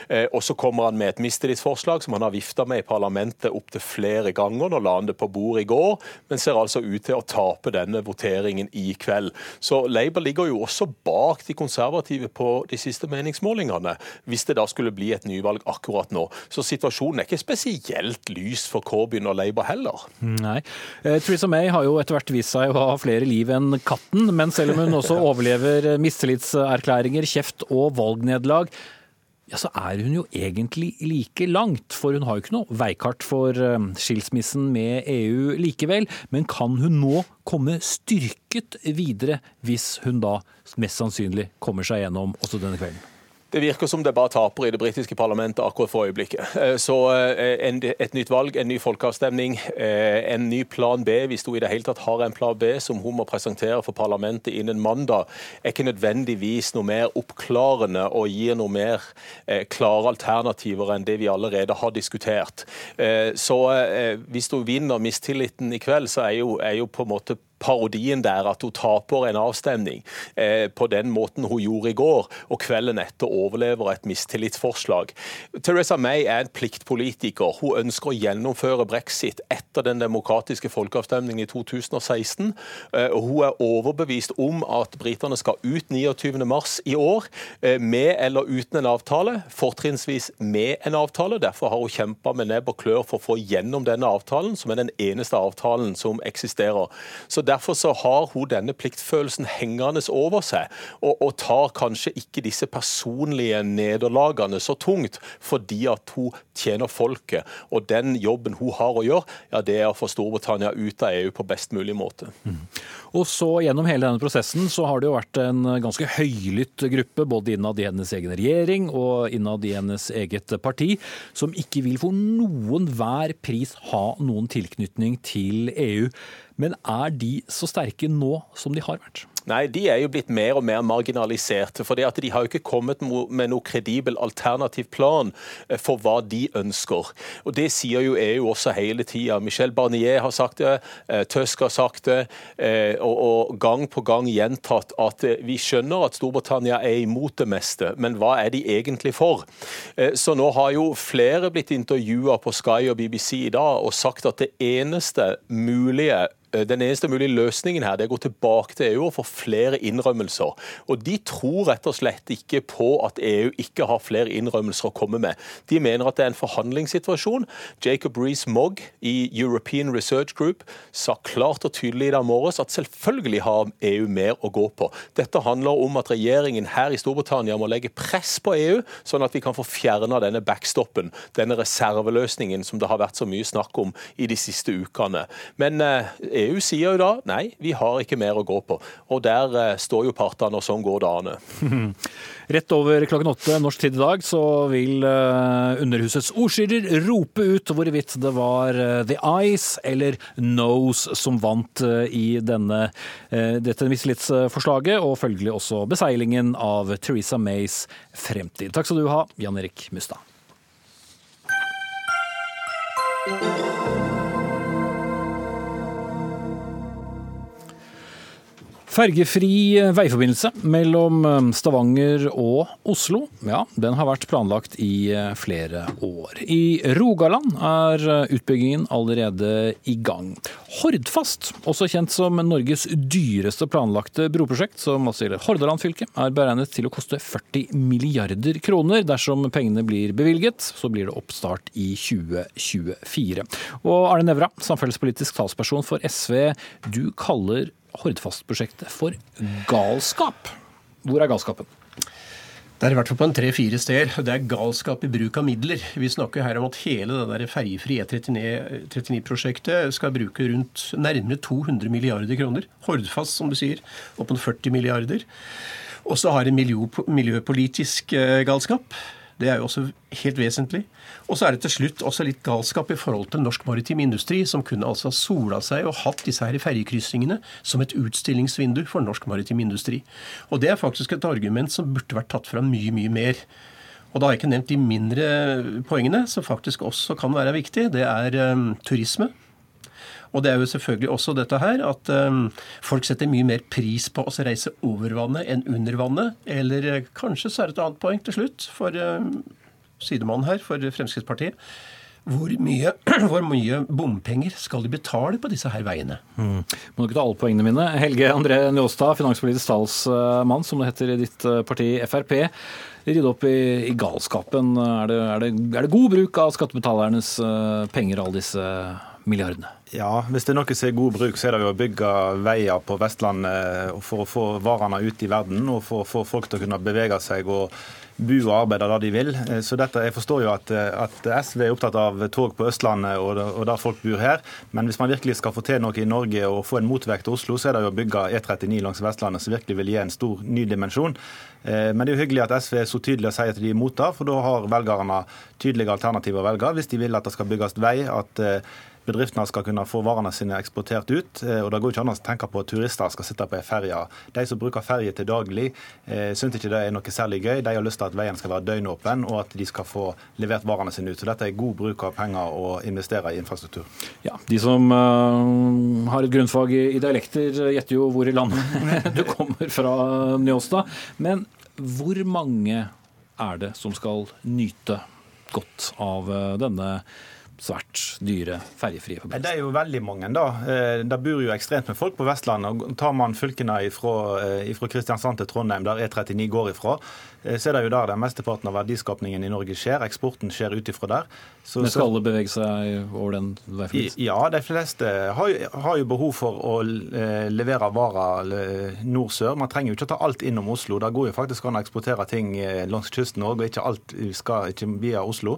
[SPEAKER 8] Eh, og så kommer han med et mistillitsforslag som han har vifta med i parlamentet opptil flere ganger. Nå la han det på bordet i går, men ser altså ut til å tape denne voteringen i kveld. Så Labour ligger jo også bak de konservative på de siste meningsmålingene, hvis det da skulle bli et nyvalg akkurat nå. Så situasjonen er ikke spesielt lys for Corbyn og Labour heller.
[SPEAKER 1] Nei. Eh, Theresa May har jo etter hvert vist seg å ha flere liv enn katten, men selv om hun også overlever mistillitserklæringer, kjeft og valgnederlag, ja, så er hun jo egentlig like langt. For hun har jo ikke noe veikart for eh, skilsmissen med EU likevel. Men kan hun nå komme styrket videre, hvis hun da mest sannsynlig kommer seg gjennom også denne kvelden?
[SPEAKER 8] Det virker som det bare taper i det britiske parlamentet akkurat for øyeblikket. Eh, så eh, et nytt valg, en ny folkeavstemning, eh, en ny plan B, hvis hun i det hele tatt har en plan B som hun må presentere for parlamentet innen mandag, er ikke nødvendigvis noe mer oppklarende og gir noe mer klare alternativer enn det vi allerede har diskutert. Så hvis hun vinner mistilliten i kveld, så er jo, er jo på en måte parodien der at hun taper en avstemning eh, på den måten hun gjorde i går, og kvelden etter overlever et mistillitsforslag. Teresa May er en pliktpolitiker. Hun ønsker å gjennomføre brexit etter den demokratiske folkeavstemningen i 2016. Eh, hun er overbevist om at britene skal ut 29.3 i år, eh, med eller uten en avtale. Fortrinnsvis med en avtale. Derfor har hun kjempa med nebb og klør for å få gjennom denne avtalen, som er den eneste avtalen som eksisterer. Så Derfor så har hun denne pliktfølelsen hengende over seg, og, og tar kanskje ikke disse personlige nederlagene så tungt, fordi at hun tjener folket. Og den jobben hun har å gjøre, ja, det er å få Storbritannia ut av EU på best mulig måte. Mm.
[SPEAKER 1] Og så Gjennom hele denne prosessen så har det jo vært en ganske høylytt gruppe, både innad i hennes egen regjering og innad i hennes eget parti, som ikke vil for noen hver pris ha noen tilknytning til EU. Men er de så sterke nå som de har vært?
[SPEAKER 8] Nei, de er jo blitt mer og mer marginaliserte. For de har jo ikke kommet med noe kredibel alternativ plan eh, for hva de ønsker. Og Det sier jo EU også hele tida. Michel Barnier har sagt det, Tøsk Tusk har sagt det, eh, og gang på gang gjentatt at vi skjønner at Storbritannia er imot det meste, men hva er de egentlig for? Så nå har jo flere blitt intervjua på Sky og BBC i dag og sagt at det eneste mulige Eh, den eneste mulige løsningen her det er å gå tilbake til EU og få flere innrømmelser. Og De tror rett og slett ikke på at EU ikke har flere innrømmelser å komme med. De mener at det er en forhandlingssituasjon. Jacob Rees-Mogg i European Research Group sa klart og tydelig i dag morges at selvfølgelig har EU mer å gå på. Dette handler om at regjeringen her i Storbritannia må legge press på EU, sånn at vi kan få fjerna denne backstoppen, denne reserveløsningen som det har vært så mye snakk om i de siste ukene. Men eh, EU sier jo da nei, vi har ikke mer å gå på. Og der eh, står jo partene, og sånn går an.
[SPEAKER 1] Rett over klokken åtte norsk tid i dag så vil eh, Underhusets ordstyrer rope ut hvorvidt det var eh, The Eyes eller Nose som vant i denne, dette mistillitsforslaget, og følgelig også beseilingen av Theresa Mays fremtid. Takk skal du ha, Jan Erik Mustad. Fergefri veiforbindelse mellom eh, Stavanger og Oslo, ja, den har vært planlagt i eh, flere år. I Rogaland er eh, utbyggingen allerede i gang. Hordfast, også kjent som Norges dyreste planlagte broprosjekt, som også gjelder Hordaland fylke, er beregnet til å koste 40 milliarder kroner. Dersom pengene blir bevilget, så blir det oppstart i 2024. Og Arne Nævra, samferdselspolitisk talsperson for SV, du kaller Hordfast-prosjektet for galskap. Hvor er galskapen?
[SPEAKER 9] Det er i hvert fall på en tre-fire steder. Det er galskap i bruk av midler. Vi snakker her om at hele det ferjefrie E39-prosjektet skal bruke rundt nærmere 200 milliarder kroner. Hordfast, som du sier, opp mot 40 milliarder. Og så har det miljøpolitisk eh, galskap. Det er jo også helt vesentlig. Og så er det til slutt også litt galskap i forhold til norsk maritim industri, som kunne altså sola seg og hatt disse her ferjekryssingene som et utstillingsvindu for norsk maritim industri. Og det er faktisk et argument som burde vært tatt fram mye, mye mer. Og da har jeg ikke nevnt de mindre poengene, som faktisk også kan være viktig. Det er um, turisme. Og det er jo selvfølgelig også dette her at um, folk setter mye mer pris på å reise over vannet enn under vannet. Eller uh, kanskje så er det et annet poeng til slutt for um, sidemannen her, for Fremskrittspartiet. Hvor mye, hvor mye, bompenger skal de betale på disse her veiene?
[SPEAKER 1] Mm. Må ikke ta alle poengene mine. Helge André Njåstad, finanspolitisk talsmann, som det heter i ditt uh, parti Frp. Rydde opp i, i galskapen. Er det, er, det, er det, god bruk av skattebetalernes uh, penger, alle disse milliardene?
[SPEAKER 10] Ja, hvis det er noe som er god bruk, så er det jo å bygge veier på Vestlandet for å få varene ut i verden og for å få folk til å kunne bevege seg og bo og arbeide der de vil. Så dette, Jeg forstår jo at, at SV er opptatt av tog på Østlandet og, og, der folk bor her, men hvis man virkelig skal få til noe i Norge og få en motvekt til Oslo, så er det jo å bygge E39 langs Vestlandet, som virkelig vil gi en stor ny dimensjon. Eh, men det er jo hyggelig at SV er så tydelig og sier at de er imot det, for da har velgerne tydelige alternativer å velge hvis de vil at det skal bygges vei. at eh, bedriftene skal kunne få varene sine eksportert ut. Eh, og Det går ikke an å tenke på at turister skal sitte på ei ferje. De som bruker ferje til daglig, eh, syns ikke det er noe særlig gøy. De har lyst til at veien skal være døgnåpen, og at de skal få levert varene sine ut. Så dette er god bruk av penger å investere i infrastruktur.
[SPEAKER 1] Ja, De som uh, har et grunnfag i dialekter, gjetter jo hvor i landet du kommer fra, Njåstad. Men hvor mange er det som skal nyte godt av denne svært dyre ferjefrie forbindelser?
[SPEAKER 10] Det er jo veldig mange, da. Eh, det bor jo ekstremt med folk på Vestlandet. Tar man fylkene fra eh, Kristiansand til Trondheim, der E39 går ifra, eh, så er det jo der den mesteparten av verdiskapningen i Norge skjer. Eksporten skjer ut ifra der.
[SPEAKER 1] Så, Men skal alle bevege seg over den veiforbindelsen?
[SPEAKER 10] Ja, de fleste har, har, jo behov for å levere varer nord-sør. Man trenger jo ikke å ta alt innom Oslo. Det går jo faktisk an å eksportere ting langs kysten òg, og ikke alt skal ikke via Oslo.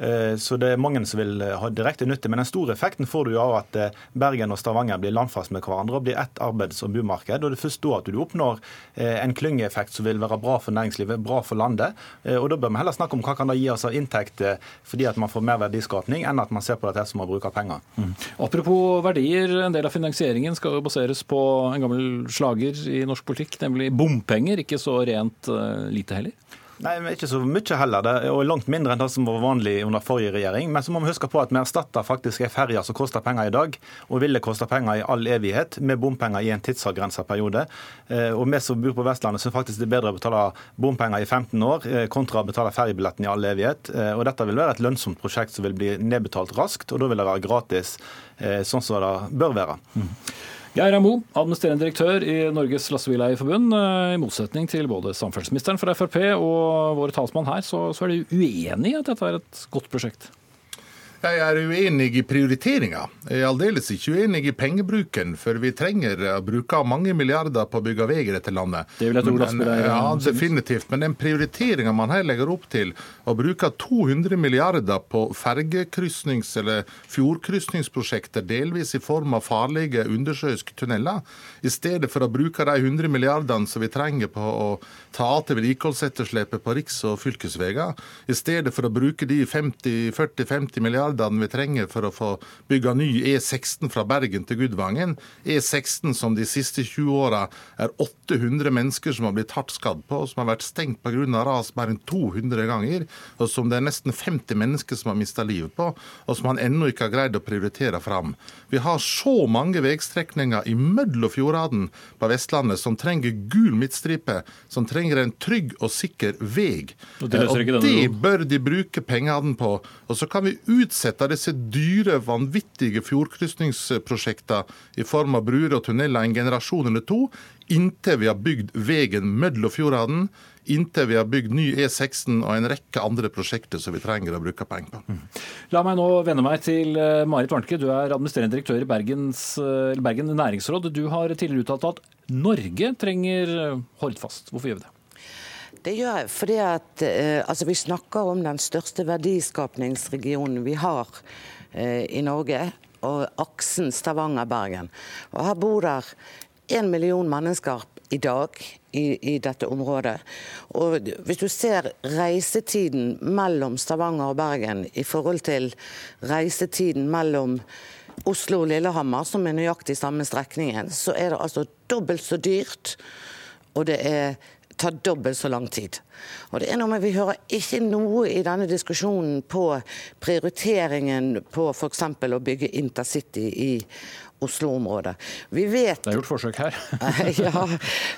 [SPEAKER 10] Eh, Så det er mange som vil eh, ha direkte nytte. Men den store effekten får du av at eh, Bergen og Stavanger blir landfast med hverandre og blir ett arbeids- og bomarked. Og det er først da at du oppnår en klyngeeffekt som vil være bra for næringslivet, bra for landet. Og da bør vi heller snakke om hva kan det gi oss av inntekter fordi at man får mer verdiskapning, enn at man ser på dette som å bruke penger.
[SPEAKER 1] Apropos verdier, en del av finansieringen skal jo baseres på en gammel slager i norsk politikk, nemlig bompenger. Ikke så rent lite heller.
[SPEAKER 10] Nei, men Ikke så mye heller, det, og langt mindre enn det som var vanlig under forrige regjering. Men så må vi huske på at vi erstatter faktisk ei ferje som koster penger i dag, og ville koste penger i all evighet, med bompenger i en tidsavgrensa periode. Eh, Og vi som bor på Vestlandet, syns faktisk det er bedre å betale bompenger i 15 år eh, kontra å betale ferjebilletten i all evighet. Eh, Og dette vil være et lønnsomt prosjekt som vil bli nedbetalt raskt, og da vil det være gratis, sånn som det bør være.
[SPEAKER 1] Geir Amo, administrerende direktør i Norges Lastebileierforbund. Eh, I motsetning til både samferdselsministeren fra Frp og våre talsmann her, så, så er de uenig i at dette er et godt prosjekt?
[SPEAKER 11] Jeg er uenig i prioriteringa. Jeg er aldeles ikke uenig i pengebruken, for vi trenger å bruke mange milliarder på å bygge vei i dette landet.
[SPEAKER 1] Det vil jeg tro
[SPEAKER 11] Men-
[SPEAKER 1] lastebileiere
[SPEAKER 11] Ja, definitivt. Men den prioriteringa man her legger opp til, å bruke 200 milliarder på fergekrysnings- eller fjordkrysningsprosjekter, delvis i form av farlige undersjøiske tunneler, i stedet for å bruke de 100 milliardene som vi trenger på å ta til vedlikeholdsetterslepet på riks- og fylkesveier, i stedet for å bruke de 50-40-50 milliardene vi trenger for å få bygga ny E16 fra Bergen til Gudvangen, E16 som de siste 20 åra er 800 mennesker som har blitt hardt skadd på, og som har vært stengt pga. ras mer enn 200 ganger, og som det er nesten 50 mennesker som har mista livet på, og som han ennå ikke har greid å prioritere fram. Vi har så mange veistrekninger i mellom fjordene på Vestlandet som trenger gul midtstripe, som trenger en trygg og sikker vei.
[SPEAKER 1] Og det
[SPEAKER 11] Og det bør de bruke pengene på. Og så kan vi utsette disse dyre, vanvittige fjordkrysningsprosjektene i form av bruer og tunneler en generasjon eller to, inntil vi har bygd veien mellom fjordene, inntil vi har bygd ny E16 og en rekke andre prosjekter som vi trenger å bruke penger på.
[SPEAKER 1] La meg nå vende meg til eh, Marit Warnke. Du er administrerende direktør i Bergens, eh, Bergen næringsråd. Du har tidligere uttalt at Norge trenger eh, Hordfast. Hvorfor gjør vi det?
[SPEAKER 12] Det gjør jeg fordi at eh, altså vi snakker om den største verdiskapningsregionen vi har eh, i Norge, og aksen Stavanger-Bergen. Og Her bor der en million mennesker i dag i, i dette området. Og Hvis du ser reisetiden mellom Stavanger og Bergen i forhold til reisetiden mellom Oslo og Lillehammer, som er nøyaktig samme strekningen, så er det altså dobbelt så dyrt. Og det er tar dobbelt så lang tid. Og det er noe med Vi hører ikke noe i denne diskusjonen på prioriteringen på f.eks. å bygge intercity i Oslo-området. Vi vet
[SPEAKER 1] Det er gjort forsøk her.
[SPEAKER 12] ja,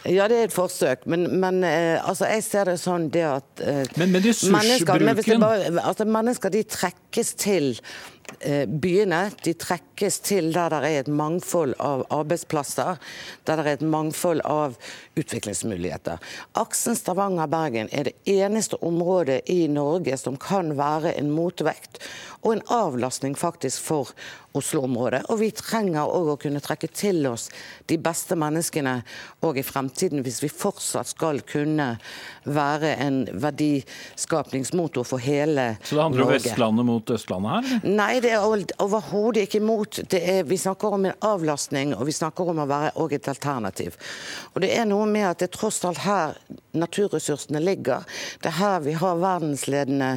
[SPEAKER 12] ja, det er et forsøk, men, men eh, altså, jeg ser det sånn det at
[SPEAKER 1] Men, Men- ressursbruken
[SPEAKER 12] mennesker, men bare, altså, mennesker de trekkes til eh, byene. De trekkes til der det er et mangfold av arbeidsplasser, der det er et mangfold av utviklingsmuligheter. Aksen Stavanger-Bergen er det eneste området i Norge som kan være en motvekt og en avlastning faktisk for Oslo-området. Og vi trenger òg å kunne trekke til oss de beste menneskene òg i fremtiden, hvis vi fortsatt skal kunne være en verdiskapningsmotor for hele Norge.
[SPEAKER 1] Så det handler om Vestlandet mot Østlandet her? eller?
[SPEAKER 12] Nei, det er ov- overhodet ikke imot. Det er, vi snakker om en avlastning, og vi snakker om å være også et alternativ. Og det er noe med at det er tross alt her naturressursene ligger. Det er her vi har verdensledende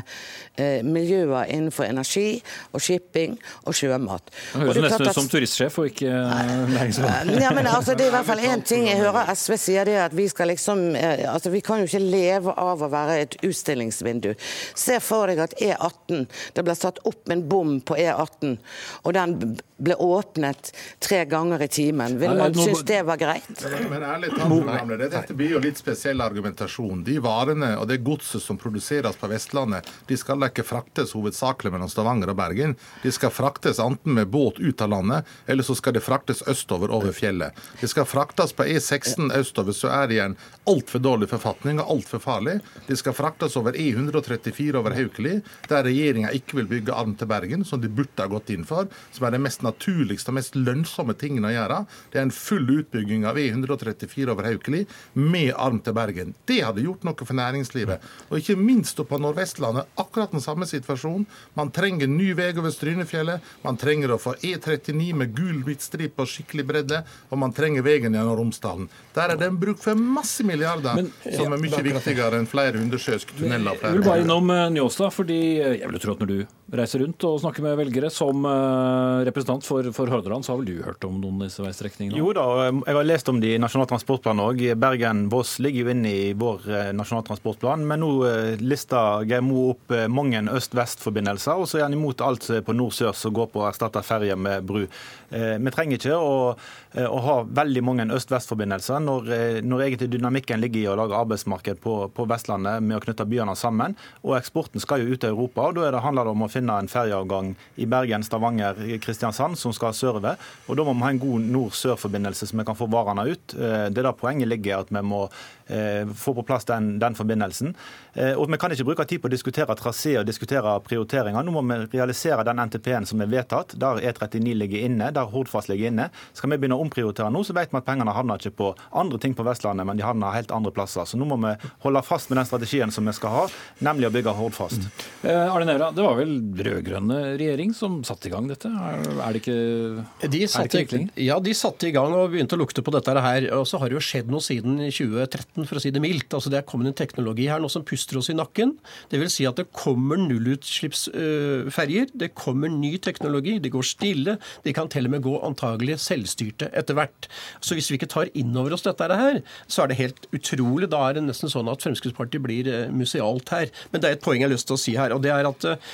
[SPEAKER 12] eh, miljøer innenfor energi og shipping og sjømat.
[SPEAKER 1] Det høres nesten ut som turistsjef og ikke eh, næringsråd.
[SPEAKER 12] ja, men altså, Det er i hvert fall én ting jeg hører SV sier, det er at vi skal liksom eh, altså Vi kan jo ikke leve av å være et utstillingsvindu. Se for deg at E18 Det ble satt opp en bom på E18, og den ble åpnet tre ganger i timen. Ville man synes det var greit?
[SPEAKER 11] Men ærlig talt, dette blir jo litt spesiell argumentasjon. De varene og det godset som produseres på Vestlandet, de skal da ikke fraktes hovedsakelig mellom Stavanger og Bergen. De skal fraktes enten med båt ut av landet, eller så skal det fraktes østover over fjellet. De skal fraktes på E16 østover, så er det igjen en altfor dårlig forfatning og altfor farlig. De skal fraktes over E134 over Haukeli, der regjeringa ikke vil bygge arm til Bergen, som de burde ha gått inn for, som er det mest naturligste og mest lønnsomme tingene å gjøre. Det er en full utbygging av E134 over Haukeli med arm til Bergen. Det hadde gjort noe for næringslivet. Og ikke minst på Nordvestlandet, akkurat den samme situasjonen. Man trenger ny vei over Strynefjellet, man trenger å få E39 med gul midtstripe og skikkelig bredde, og man trenger veien gjennom Romsdalen. Der er det en bruk for masse milliarder,
[SPEAKER 1] Men-
[SPEAKER 11] som er mye viktigere enn flere undersjøiske tunneler.
[SPEAKER 1] Jeg vil bare innom eh, Njåstad, fordi jeg vil tro at når du reiser rundt og snakker med velgere som eh, representant for, for Hordaland, så har vel du hørt om noen disse veistrekningene?
[SPEAKER 10] Jo da, jeg har lest om de i Nasjonal transportplan òg. Bergen-Voss ligger jo inne i vår eh, Nasjonal transportplan. Men nå eh, lister Geir Mo opp mange øst-vest-forbindelser, og så er han imot alt på nord-sør som går på å erstatte ferje med bru. Eh, Vi trenger ikke å, eh, å ha veldig mange øst-vest-forbindelser når, eh, når egentlig dynamikken ligger i å lage arbeidsmarked på, på Vestlandet med å knytte byene sammen. Og eksporten skal jo ut til Europa, og da det handler det om å finne en ferjeavgang i Bergen, Stavanger, Kristiansand som skal sørover. Og da må vi ha en god nord-sør-forbindelse så vi kan få varene ut. Det er der poenget ligger, at vi må få på plass den, den forbindelsen. Eh, Og vi kan ikke bruke tid på å diskutere trasé og diskutere prioriteringer. Nå må vi realisere den NTP-en som er vedtatt, der E39 ligger inne, der Hordfast ligger inne. Skal vi begynne å omprioritere nå, så vet vi at pengene havner ikke på andre ting på Vestlandet, men de havner helt andre plasser. Så nå må vi holde fast med den strategien som vi skal ha, nemlig å bygge Hordfast.
[SPEAKER 1] Eh, Arne Nævra, det var vel rød-grønne regjering som satte i gang dette? Er, er det ikke,
[SPEAKER 9] De
[SPEAKER 1] er det ikke
[SPEAKER 9] ja, de satte i gang og begynte å lukte på dette her. Og så har det jo skjedd noe siden 2013, for å si det mildt. Altså Det er kommet en teknologi her nå som puster oss i nakken. Det vil si at det kommer nullutslippsferjer. Det kommer ny teknologi. De går stille. De kan til og med gå antagelig selvstyrte etter hvert. Så hvis vi ikke tar inn over oss dette her, så er det helt utrolig. Da er det nesten sånn at Fremskrittspartiet blir eh, musealt her. Men det er et poeng jeg har lyst til å si her, og det er at eh,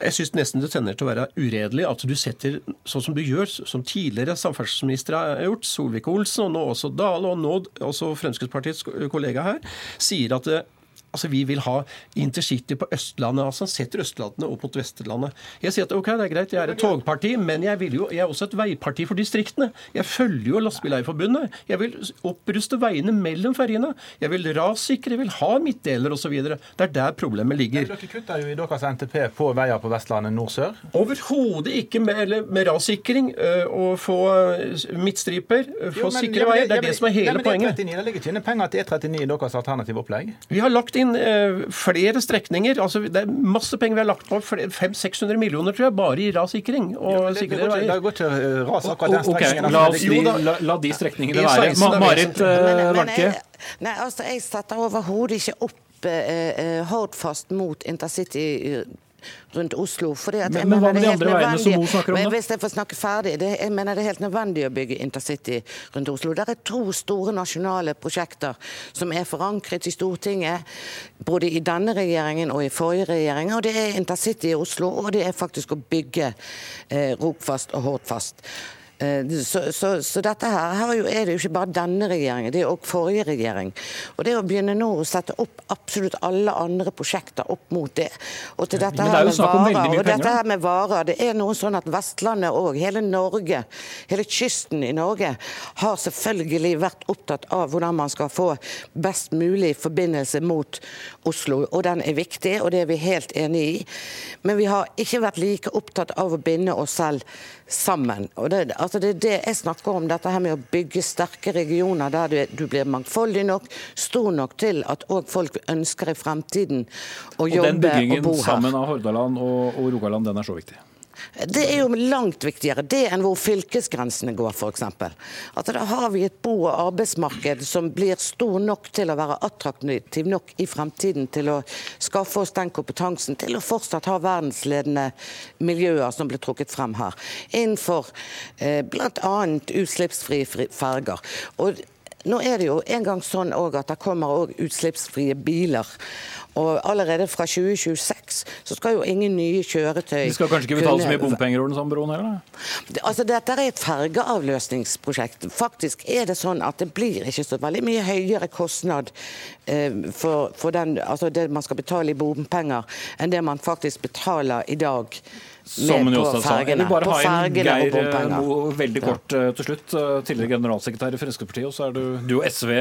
[SPEAKER 9] jeg syns nesten det tenner til å være uredelig at du setter, sånn som du gjør, som tidligere samferdselsministre har gjort, Solvik-Olsen og nå også Dale, og nå også Fremskrittspartiets kollega her, sier at eh, Altså, Vi vil ha intercity på Østlandet. altså setter Østlandet opp mot Vestlandet. Jeg sier at ok, det er greit, jeg er et togparti, men jeg, vil jo, jeg er også et veiparti for distriktene. Jeg følger jo Lastebileierforbundet. Jeg vil oppruste veiene mellom ferjene. Jeg vil rassikre, jeg vil ha midtdeler osv. Det er der problemet ligger.
[SPEAKER 10] Dere kutter jo i deres NTP på veier på Vestlandet nord-sør.
[SPEAKER 9] Overhodet ikke med, eller med rassikring øh, og få øh, midtstriper, øh, få sikre veier. Det er det som er hele poenget.
[SPEAKER 10] Det ligger ikke inne penger til E39 i deres alternative opplegg.
[SPEAKER 9] Vi har lagt inn øh, flere strekninger. altså Det er masse penger vi har lagt på. 500-600 millioner, tror jeg, bare i rassikring og
[SPEAKER 10] Det går til det går ikke eh, ras akkurat den
[SPEAKER 1] strekningen.
[SPEAKER 10] strekningen.
[SPEAKER 1] la, oss de, la, la de strekningene være. Ma Marit eh,
[SPEAKER 12] jeg, nei, altså, jeg setter overhodet ikke opp eh, eh, Hordfast mot intercity eh, rundt Oslo. fordi at
[SPEAKER 1] Men-
[SPEAKER 12] jeg
[SPEAKER 1] men hva med de andre veiene som hun snakker om,
[SPEAKER 12] Men
[SPEAKER 1] da?
[SPEAKER 12] Hvis jeg får snakke ferdig. Det, jeg mener det er helt nødvendig å bygge intercity rundt Oslo. Det er to store nasjonale prosjekter som er forankret i Stortinget, både i denne regjeringen og i forrige regjering. og Det er intercity i Oslo, og det er faktisk å bygge eh, Rogfast og Hordfast. Eh, Så, så, så dette her, her er jo- er det jo ikke bare denne regjeringen, det er òg forrige regjering. Og det å begynne nå å sette opp absolutt alle andre prosjekter opp mot det Og til dette
[SPEAKER 1] det er
[SPEAKER 12] her med varer, og dette her med varer, det er noe sånn at Vestlandet òg, hele Norge, hele kysten i Norge, har selvfølgelig vært opptatt av hvordan man skal få best mulig forbindelse mot Oslo. Og den er viktig, og det er vi helt enig i. Men vi har ikke vært like opptatt av å binde oss selv sammen. Og det, altså det er det jeg snakker om, dette her med å bygge sterke regioner der du, du blir mangfoldig nok, stor nok til at òg folk ønsker i fremtiden å
[SPEAKER 1] Og bo
[SPEAKER 12] jobbe og
[SPEAKER 1] byggingen
[SPEAKER 12] bo her.
[SPEAKER 1] sammen av Hordaland og, og Rogaland, den er så viktig.
[SPEAKER 12] Det er jo langt viktigere det enn hvor fylkesgrensene går, f.eks. Altså, da har vi et bo- og arbeidsmarked som blir stor nok til å være attraktiv nok i fremtiden til å skaffe oss den kompetansen til å fortsatt ha verdensledende miljøer som blir trukket frem her. Innenfor eh, bl.a. utslippsfrie ferger. Og nå er det jo en gang sånn at det kommer utslippsfrie biler. Og allerede fra 2026 så skal jo ingen nye kjøretøy
[SPEAKER 1] De skal kanskje ikke betale så mye bompenger over den samme broen heller?
[SPEAKER 12] det- Altså, Dette er et fergeavløsningsprosjekt. Faktisk er det sånn at det blir ikke så veldig mye høyere kostnad eh, for, for den, altså det man skal betale i bompenger, enn det man faktisk betaler i dag med på
[SPEAKER 1] sa.
[SPEAKER 12] Fergene.
[SPEAKER 1] vil bare
[SPEAKER 12] På
[SPEAKER 1] en
[SPEAKER 12] fergene og
[SPEAKER 1] Geir eh,
[SPEAKER 12] bompenger.
[SPEAKER 1] Mo veldig kort ja. til slutt. Eh, Tidligere generalsekretær i Fremskrittspartiet, og så er du, du og SV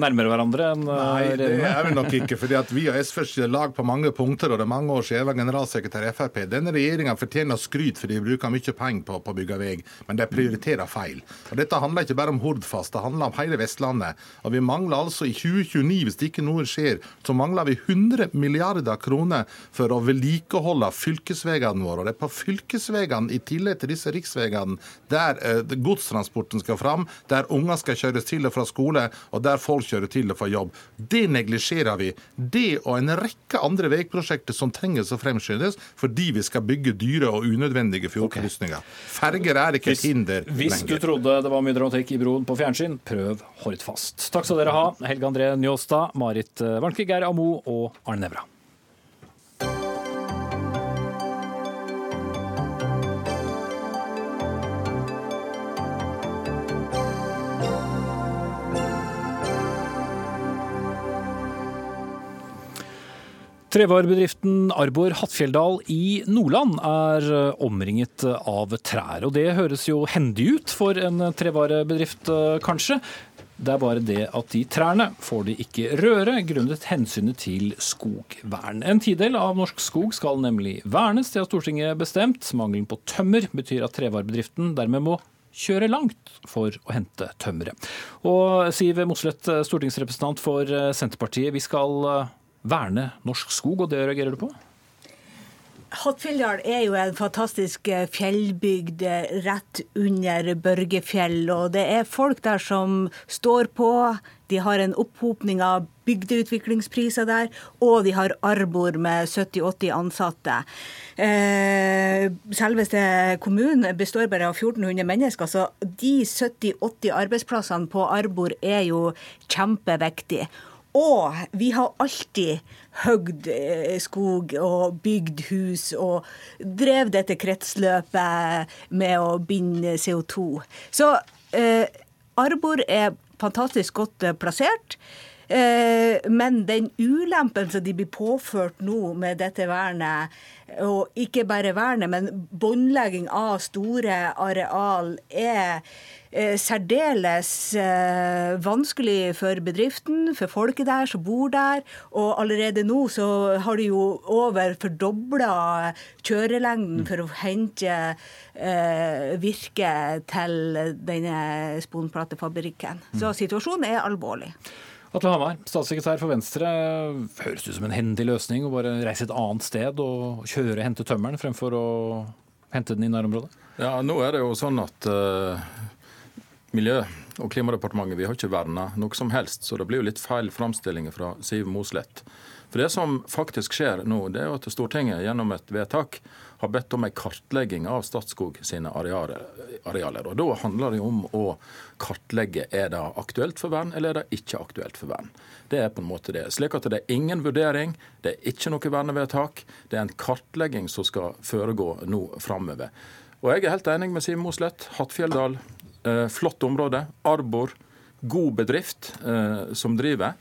[SPEAKER 1] nærmere hverandre enn eh,
[SPEAKER 11] Nei, det er vi nok ikke. fordi at Vi og SV skiller lag på mange punkter, og det er mange år siden jeg var generalsekretær i Frp. Denne regjeringa fortjener skryt fordi de bruker mye penger på, på å bygge vei, men de prioriterer feil. Og Dette handler ikke bare om Hordfast, det handler om hele Vestlandet. Og Vi mangler altså i 2029, hvis det ikke noe skjer, så mangler vi 100 milliarder kroner for å vedlikeholde fylkesveiene våre. Det er på fylkesveiene, i tillegg til disse riksveiene, der eh, godstransporten skal fram, der unger skal kjøres til og fra skole, og der folk kjører til og fra jobb. Det neglisjerer vi. Det og en rekke andre veiprosjekter som trenges å fremskyndes fordi vi skal bygge dyre og unødvendige fjordkrysninger. Ferger er ikke et hinder
[SPEAKER 1] Hvis du trodde det var mye dramatikk i broen på fjernsyn, prøv Hordfast. Takk skal dere ha, Helge André Njåstad, Marit eh, Warnke, Geir Amo og Arne Nævra. Trevarebedriften Arbor Hattfjelldal i Nordland er eh, omringet av trær. Og det høres jo hendig ut for en trevarebedrift, eh, kanskje. Det er bare det at de trærne får de ikke røre, grunnet hensynet til skogvern. En tidel av norsk skog skal nemlig vernes, det har Stortinget bestemt. Mangelen på tømmer betyr at trevarebedriften dermed må kjøre langt for å hente tømmeret. Og Siv Mossleth, stortingsrepresentant for eh, Senterpartiet. Vi skal verne norsk skog, og det reagerer du på?
[SPEAKER 13] Hattfjelldal er jo en fantastisk eh, fjellbygd eh, rett under Børgefjell. Og det er folk der som står på. De har en opphopning av bygdeutviklingspriser der, og de har Arbor med 70-80 ansatte. Eh, selveste kommunen består bare av 1400 mennesker, så de 70-80 arbeidsplassene på Arbor er jo kjempeviktige. Og vi har alltid høgd eh, skog og bygd hus og drev dette kretsløpet med å binde CO2. Så eh, Arbor er fantastisk godt eh, plassert. Eh, men den ulempen som de blir påført nå med dette vernet, og ikke bare vernet, men båndlegging av store areal, er eh, særdeles eh, vanskelig for bedriften, for folket der som bor der. Og allerede nå så har de jo over fordobla kjørelengden for å hente virke til denne sponplatefabrikken. Så situasjonen er alvorlig.
[SPEAKER 1] Atle Hamar, statssekretær for Venstre. Høres ut som en hendig løsning å bare reise et annet sted og kjøre og hente tømmeren fremfor å hente den i nærområdet?
[SPEAKER 14] Ja, nå er det jo sånn at uh, Miljø- og klimadepartementet vi har ikke verna noe som helst, så det blir jo litt feil framstillinger fra Siv Mossleth. For Det som faktisk skjer nå, det er jo at Stortinget gjennom et vedtak har bedt om en kartlegging av Statskog sine arealer. Og Da handler det om å kartlegge er det aktuelt for vern, eller er det ikke aktuelt for vern. Det er på en måte det. Slik at det er ingen vurdering, det er ikke noe vernevedtak. Det er en kartlegging som skal foregå nå framover. Og jeg er helt enig med Siv Mossleth. Hattfjelldal, eh, flott område. Arbor, god bedrift eh, som driver.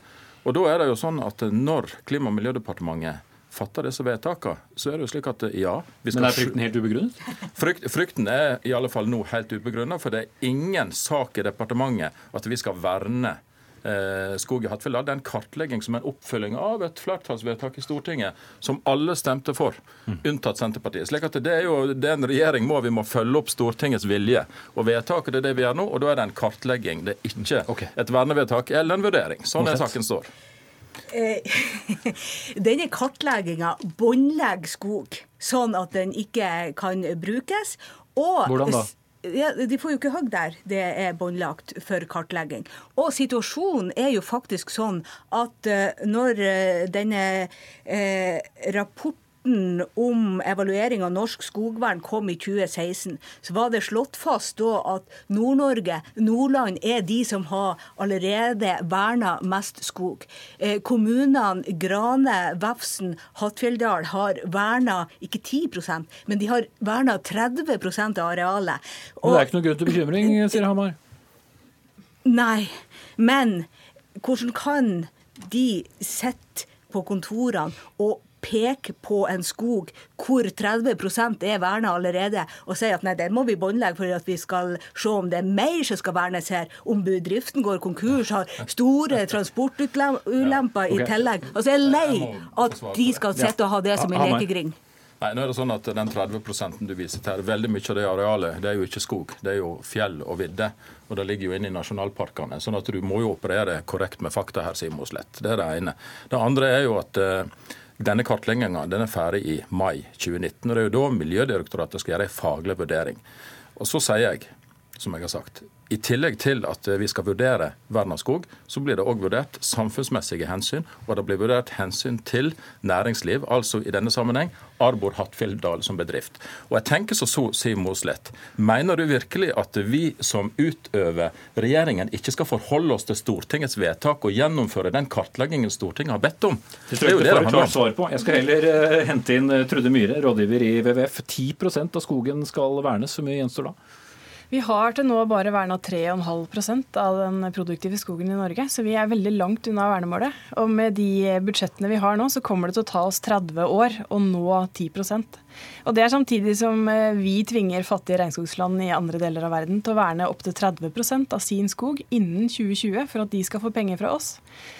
[SPEAKER 14] Og da er det jo sånn at når Klima- og miljødepartementet fatter disse vedtakene, så er det jo slik at ja vi skal
[SPEAKER 1] Men er frykten helt ubegrunnet?
[SPEAKER 14] Frykt, frykten er i alle fall nå helt ubegrunnet, for det er ingen sak i departementet at vi skal verne eh, skog i Hattfjelldal. Det er en kartlegging som er en oppfølging av et flertallsvedtak i Stortinget som alle stemte for, unntatt Senterpartiet. Slik at det er jo det en regjering må vi må følge opp Stortingets vilje. Og vedtaket det er det vi gjør nå, og da er det en kartlegging. Det er ikke et vernevedtak eller en vurdering. Sånn er saken står.
[SPEAKER 13] Eh, Denne kartlegginga båndlegger skog, sånn at den ikke kan brukes. Og
[SPEAKER 1] Hvordan da?
[SPEAKER 13] Ja, de får jo ikke hogg der det er båndlagt for kartlegging. Og situasjonen er jo faktisk sånn at eh, når eh, denne eh, rapporten om evaluering av norsk skogvern kom i 2016, så var det slått fast da at Nord-Norge, Nordland, er de som har allerede verna mest skog. Eh, kommunene Grane, Vefsn, Hattfjelldal har verna ikke 10% men de har verna 30 av arealet.
[SPEAKER 1] Men det er ikke noe grunn til bekymring, sier Hamar.
[SPEAKER 13] Nei, men hvordan kan de sitte på kontorene og peke på en skog hvor 30% er verna allerede, og si at nei, den må vi båndlegge for at vi skal se om det er mer som skal vernes her. Om bedriften går konkurs, har store transportulemper i tillegg. Altså, jeg er lei at de skal sitte og ha det som en
[SPEAKER 14] lekegring.
[SPEAKER 13] lekegrind.
[SPEAKER 14] Nei, nå er det sånn at Den 30% du viser til, veldig mye av det arealet det er jo ikke skog, det er jo fjell og vidde. Og det ligger jo inne i nasjonalparkene. sånn at du må jo operere korrekt med fakta her, Siv Slett. Det er det ene. Det andre er jo at eh, denne kartleggingen den er ferdig i mai 2019. og Det er jo da Miljødirektoratet skal gjøre en faglig vurdering. Og så sier jeg, som jeg har sagt, i tillegg til at vi skal vurdere vern av skog, så blir det òg vurdert samfunnsmessige hensyn, og det blir vurdert hensyn til næringsliv, altså i denne sammenheng Arbor Hattfjelldal som bedrift. Og jeg tenker så så, Siv Mossleth, mener du virkelig at vi som utøver regjeringen ikke skal forholde oss til Stortingets vedtak og gjennomføre den kartleggingen Stortinget har bedt om?
[SPEAKER 1] Det det jeg jo det svar på. Jeg skal heller eh, hente inn eh, Trude Myhre, rådgiver i WWF. 10% av skogen skal vernes. Så mye gjenstår da?
[SPEAKER 15] Vi har til nå bare verna 3,5% av den produktive skogen i Norge, så vi er veldig langt unna vernemålet. Og med de budsjettene vi har nå, så kommer det til å ta oss 30 år å nå 10% Og det er samtidig som eh, vi tvinger fattige regnskogsland i andre deler av verden til å verne opptil 30% av sin skog innen 2020 for at de skal få penger fra oss.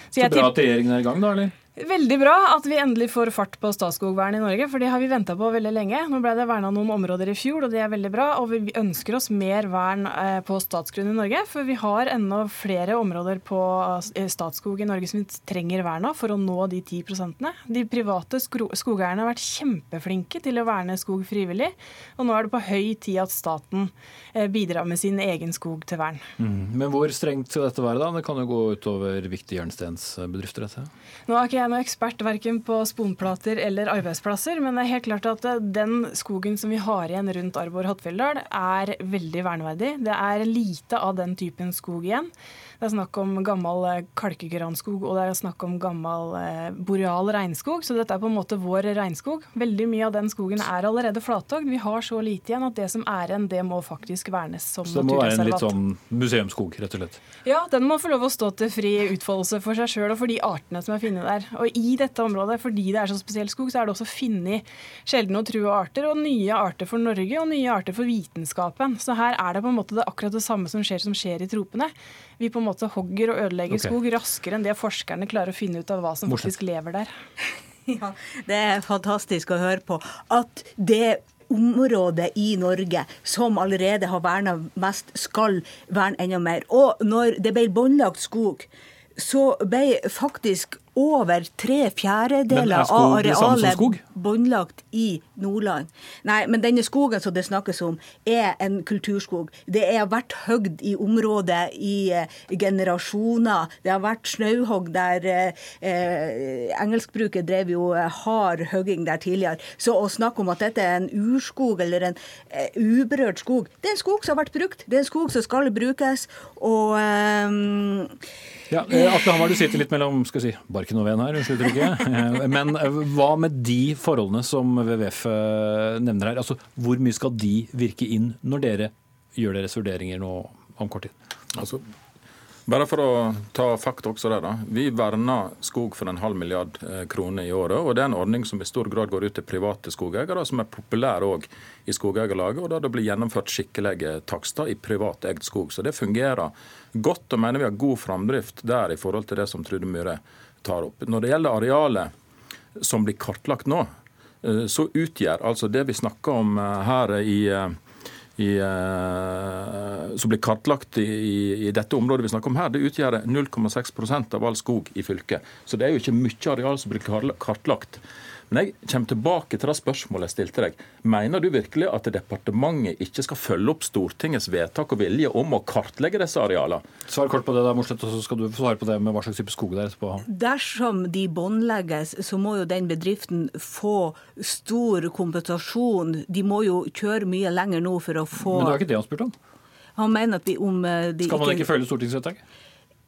[SPEAKER 1] Så
[SPEAKER 15] jeg
[SPEAKER 1] bra at regjeringen er i gang, da, eller?
[SPEAKER 15] Veldig bra at vi endelig får fart på Statskogvern i Norge, for det har vi venta på veldig lenge. Nå ble det verna noen områder i fjor, og det er veldig bra. Og vi ønsker oss mer vern eh, på statsgrunn i Norge, for vi har ennå flere områder på statsskog Statskog i Norge som vi trenger vern av for å nå de 10% De private skogeierne har vært kjempeflinke til å verne skog frivillig, og nå er det på høy tid at staten eh, bidrar med sin egen skog til vern.
[SPEAKER 1] Mm. Men hvor strengt skal dette være, da? Det kan jo gå utover viktige hjørnestensbedrifter, dette.
[SPEAKER 15] Nå er ikke jeg noen ekspert verken på sponplater eller arbeidsplasser, men det er helt klart at eh, den skogen som vi har igjen rundt Arbor Hattfjelldal, er veldig verneverdig. Det er lite av den typen skog igjen. Det er snakk om gammel eh, kalkegranskog og det er snakk om gammel eh, boreal regnskog, så dette er på en måte vår regnskog. Veldig mye av den skogen er allerede flathogd. Vi har så lite igjen at det som er igjen, det må faktisk vernes som
[SPEAKER 1] Så det må være en litt sånn museumsskog, rett og slett.
[SPEAKER 15] Ja, den må få lov å stå til fri utfoldelse for seg sjøl og for de artene som er funnet der. Og i dette området, fordi det er så spesiell skog, så er det også funnet sjeldne og trua arter, og nye arter for Norge og nye arter for vitenskapen. Så her er det på en måte det akkurat det samme som skjer som skjer i tropene. Vi på en måte hogger og ødelegger
[SPEAKER 13] okay.
[SPEAKER 15] skog raskere enn det forskerne klarer å finne ut av hva som
[SPEAKER 13] Morsomt.
[SPEAKER 15] faktisk lever der.
[SPEAKER 13] Ja, det er fantastisk å høre på. At det området i Norge som allerede har verna mest, skal verne enda mer. Og når det ble båndlagt skog, så ble faktisk over tre fjerdedeler
[SPEAKER 1] er
[SPEAKER 13] av arealet båndlagt i Nordland. Nei, men denne skogen som det snakkes om, er en kulturskog. Det har vært høgd i området i eh, generasjoner. Det har vært snauhogg der eh, eh, engelskbruket drev jo eh, hard høgging der tidligere. Så å snakke om at dette er en urskog eller en eh, uberørt skog Det er en skog som har vært brukt. Det er en skog som skal brukes. Og
[SPEAKER 1] Ja, Atle Hamar, du sitter litt mellom skal jeg ikke noe ved den her, unnskyld uttrykket. Eh, Men eh, hva med de forholdene som WWF eh, nevner her? Altså, Hvor mye skal de virke inn når dere gjør deres vurderinger nå om kort tid?
[SPEAKER 14] Altså, bare for å ta fakta også der, da. Vi verner skog for en halv milliard kroner i året. og Det er en ordning som i stor grad går ut til private skogeiere, som er populær òg i skogeierlaget. og Da det blir gjennomført skikkelige takster i privateid skog. Så det fungerer godt, og mener vi har god framdrift der i forhold til det som Trude Myhre tar opp. Når det gjelder arealet som blir kartlagt nå, eh, så utgjør altså det vi snakker om eh, her i eh, i, som blir kartlagt i, i, dette området vi snakker om her, det utgjør 0,6% av all skog i fylket. Så det er jo ikke mye areal som blir kartlagt. Men jeg kommer tilbake til det spørsmålet jeg stilte deg. Mener du virkelig at departementet ikke skal følge opp Stortingets vedtak og vilje om å kartlegge disse arealene?
[SPEAKER 1] Svar kort på det, da, Morsleth, og så skal du få svare på det med hva slags type skog det er etterpå.
[SPEAKER 13] Dersom de båndlegges, så må jo den bedriften få stor kompensasjon. De må jo kjøre mye lenger nå for å få
[SPEAKER 1] Men det var ikke det han spurte om.
[SPEAKER 13] Han mener at de om eh, de
[SPEAKER 1] Skal man ikke følge stortingsvedtaket?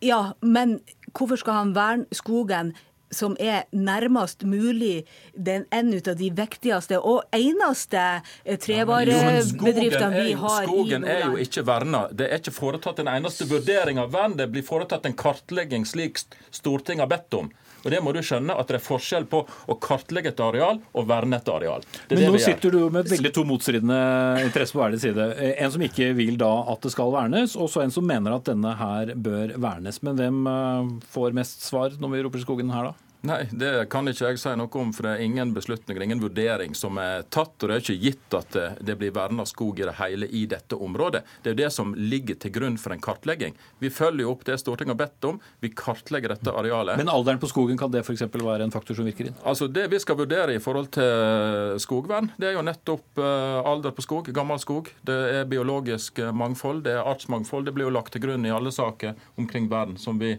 [SPEAKER 13] Ja, men hvorfor skal han verne skogen som er nærmest mulig den en av de viktigste og eneste eh, trevarebedriftene vi har i
[SPEAKER 14] Skogen er jo ikke verna. Det er ikke foretatt en eneste vurdering av vern. Det blir foretatt en kartlegging slik Stortinget har bedt om. Og det må du skjønne at det er forskjell på å kartlegge et areal og verne et areal. Det
[SPEAKER 1] Men nå sitter du med veldig to motstridende interesser på hver din side. En som ikke vil da at det skal vernes, og så en som mener at denne her bør vernes. Men hvem eh, får mest svar når vi roper skogen her, da?
[SPEAKER 14] Nei, det kan ikke jeg si noe om, for det er ingen beslutninger, ingen vurdering som er tatt. Og det er ikke gitt at det- det blir verna skog i det hele i dette området. Det er jo det som ligger til grunn for en kartlegging. Vi følger jo opp det Stortinget har bedt om. Vi kartlegger dette arealet.
[SPEAKER 1] Men alderen på skogen, kan det f.eks. være en faktor som virker inn?
[SPEAKER 14] Altså Det vi skal vurdere i forhold til skogvern, det er jo nettopp eh, alder på skog, gammel skog. Det er biologisk eh, mangfold, det er artsmangfold. Det blir jo lagt til grunn i alle saker omkring vern som vi,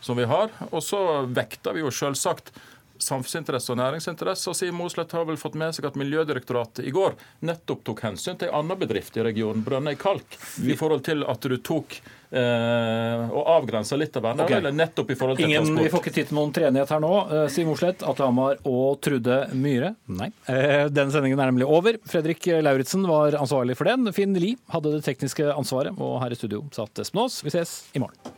[SPEAKER 14] som vi har. Og så vekter vi jo selvsagt samfunnsinteresse og næringsinteresse. Og Siv Mossleth har vel fått med seg at Miljødirektoratet i går nettopp tok hensyn til en annen bedrift i regionen, Brønnøy Kalk, i forhold til at du tok eh, og avgrensa litt av vernearealet nettopp i forhold til
[SPEAKER 1] Ingen, vi får ikke tid til noen treenighet her nå. Eh, Siv Mossleth, Atle Hamar og Trude Myhre. Nei. Den Denne sendingen er nemlig over. Fredrik Lauritzen var ansvarlig for den. Finn Lie hadde det tekniske ansvaret. Og her i studio satt Espen Aas. Vi ses i morgen.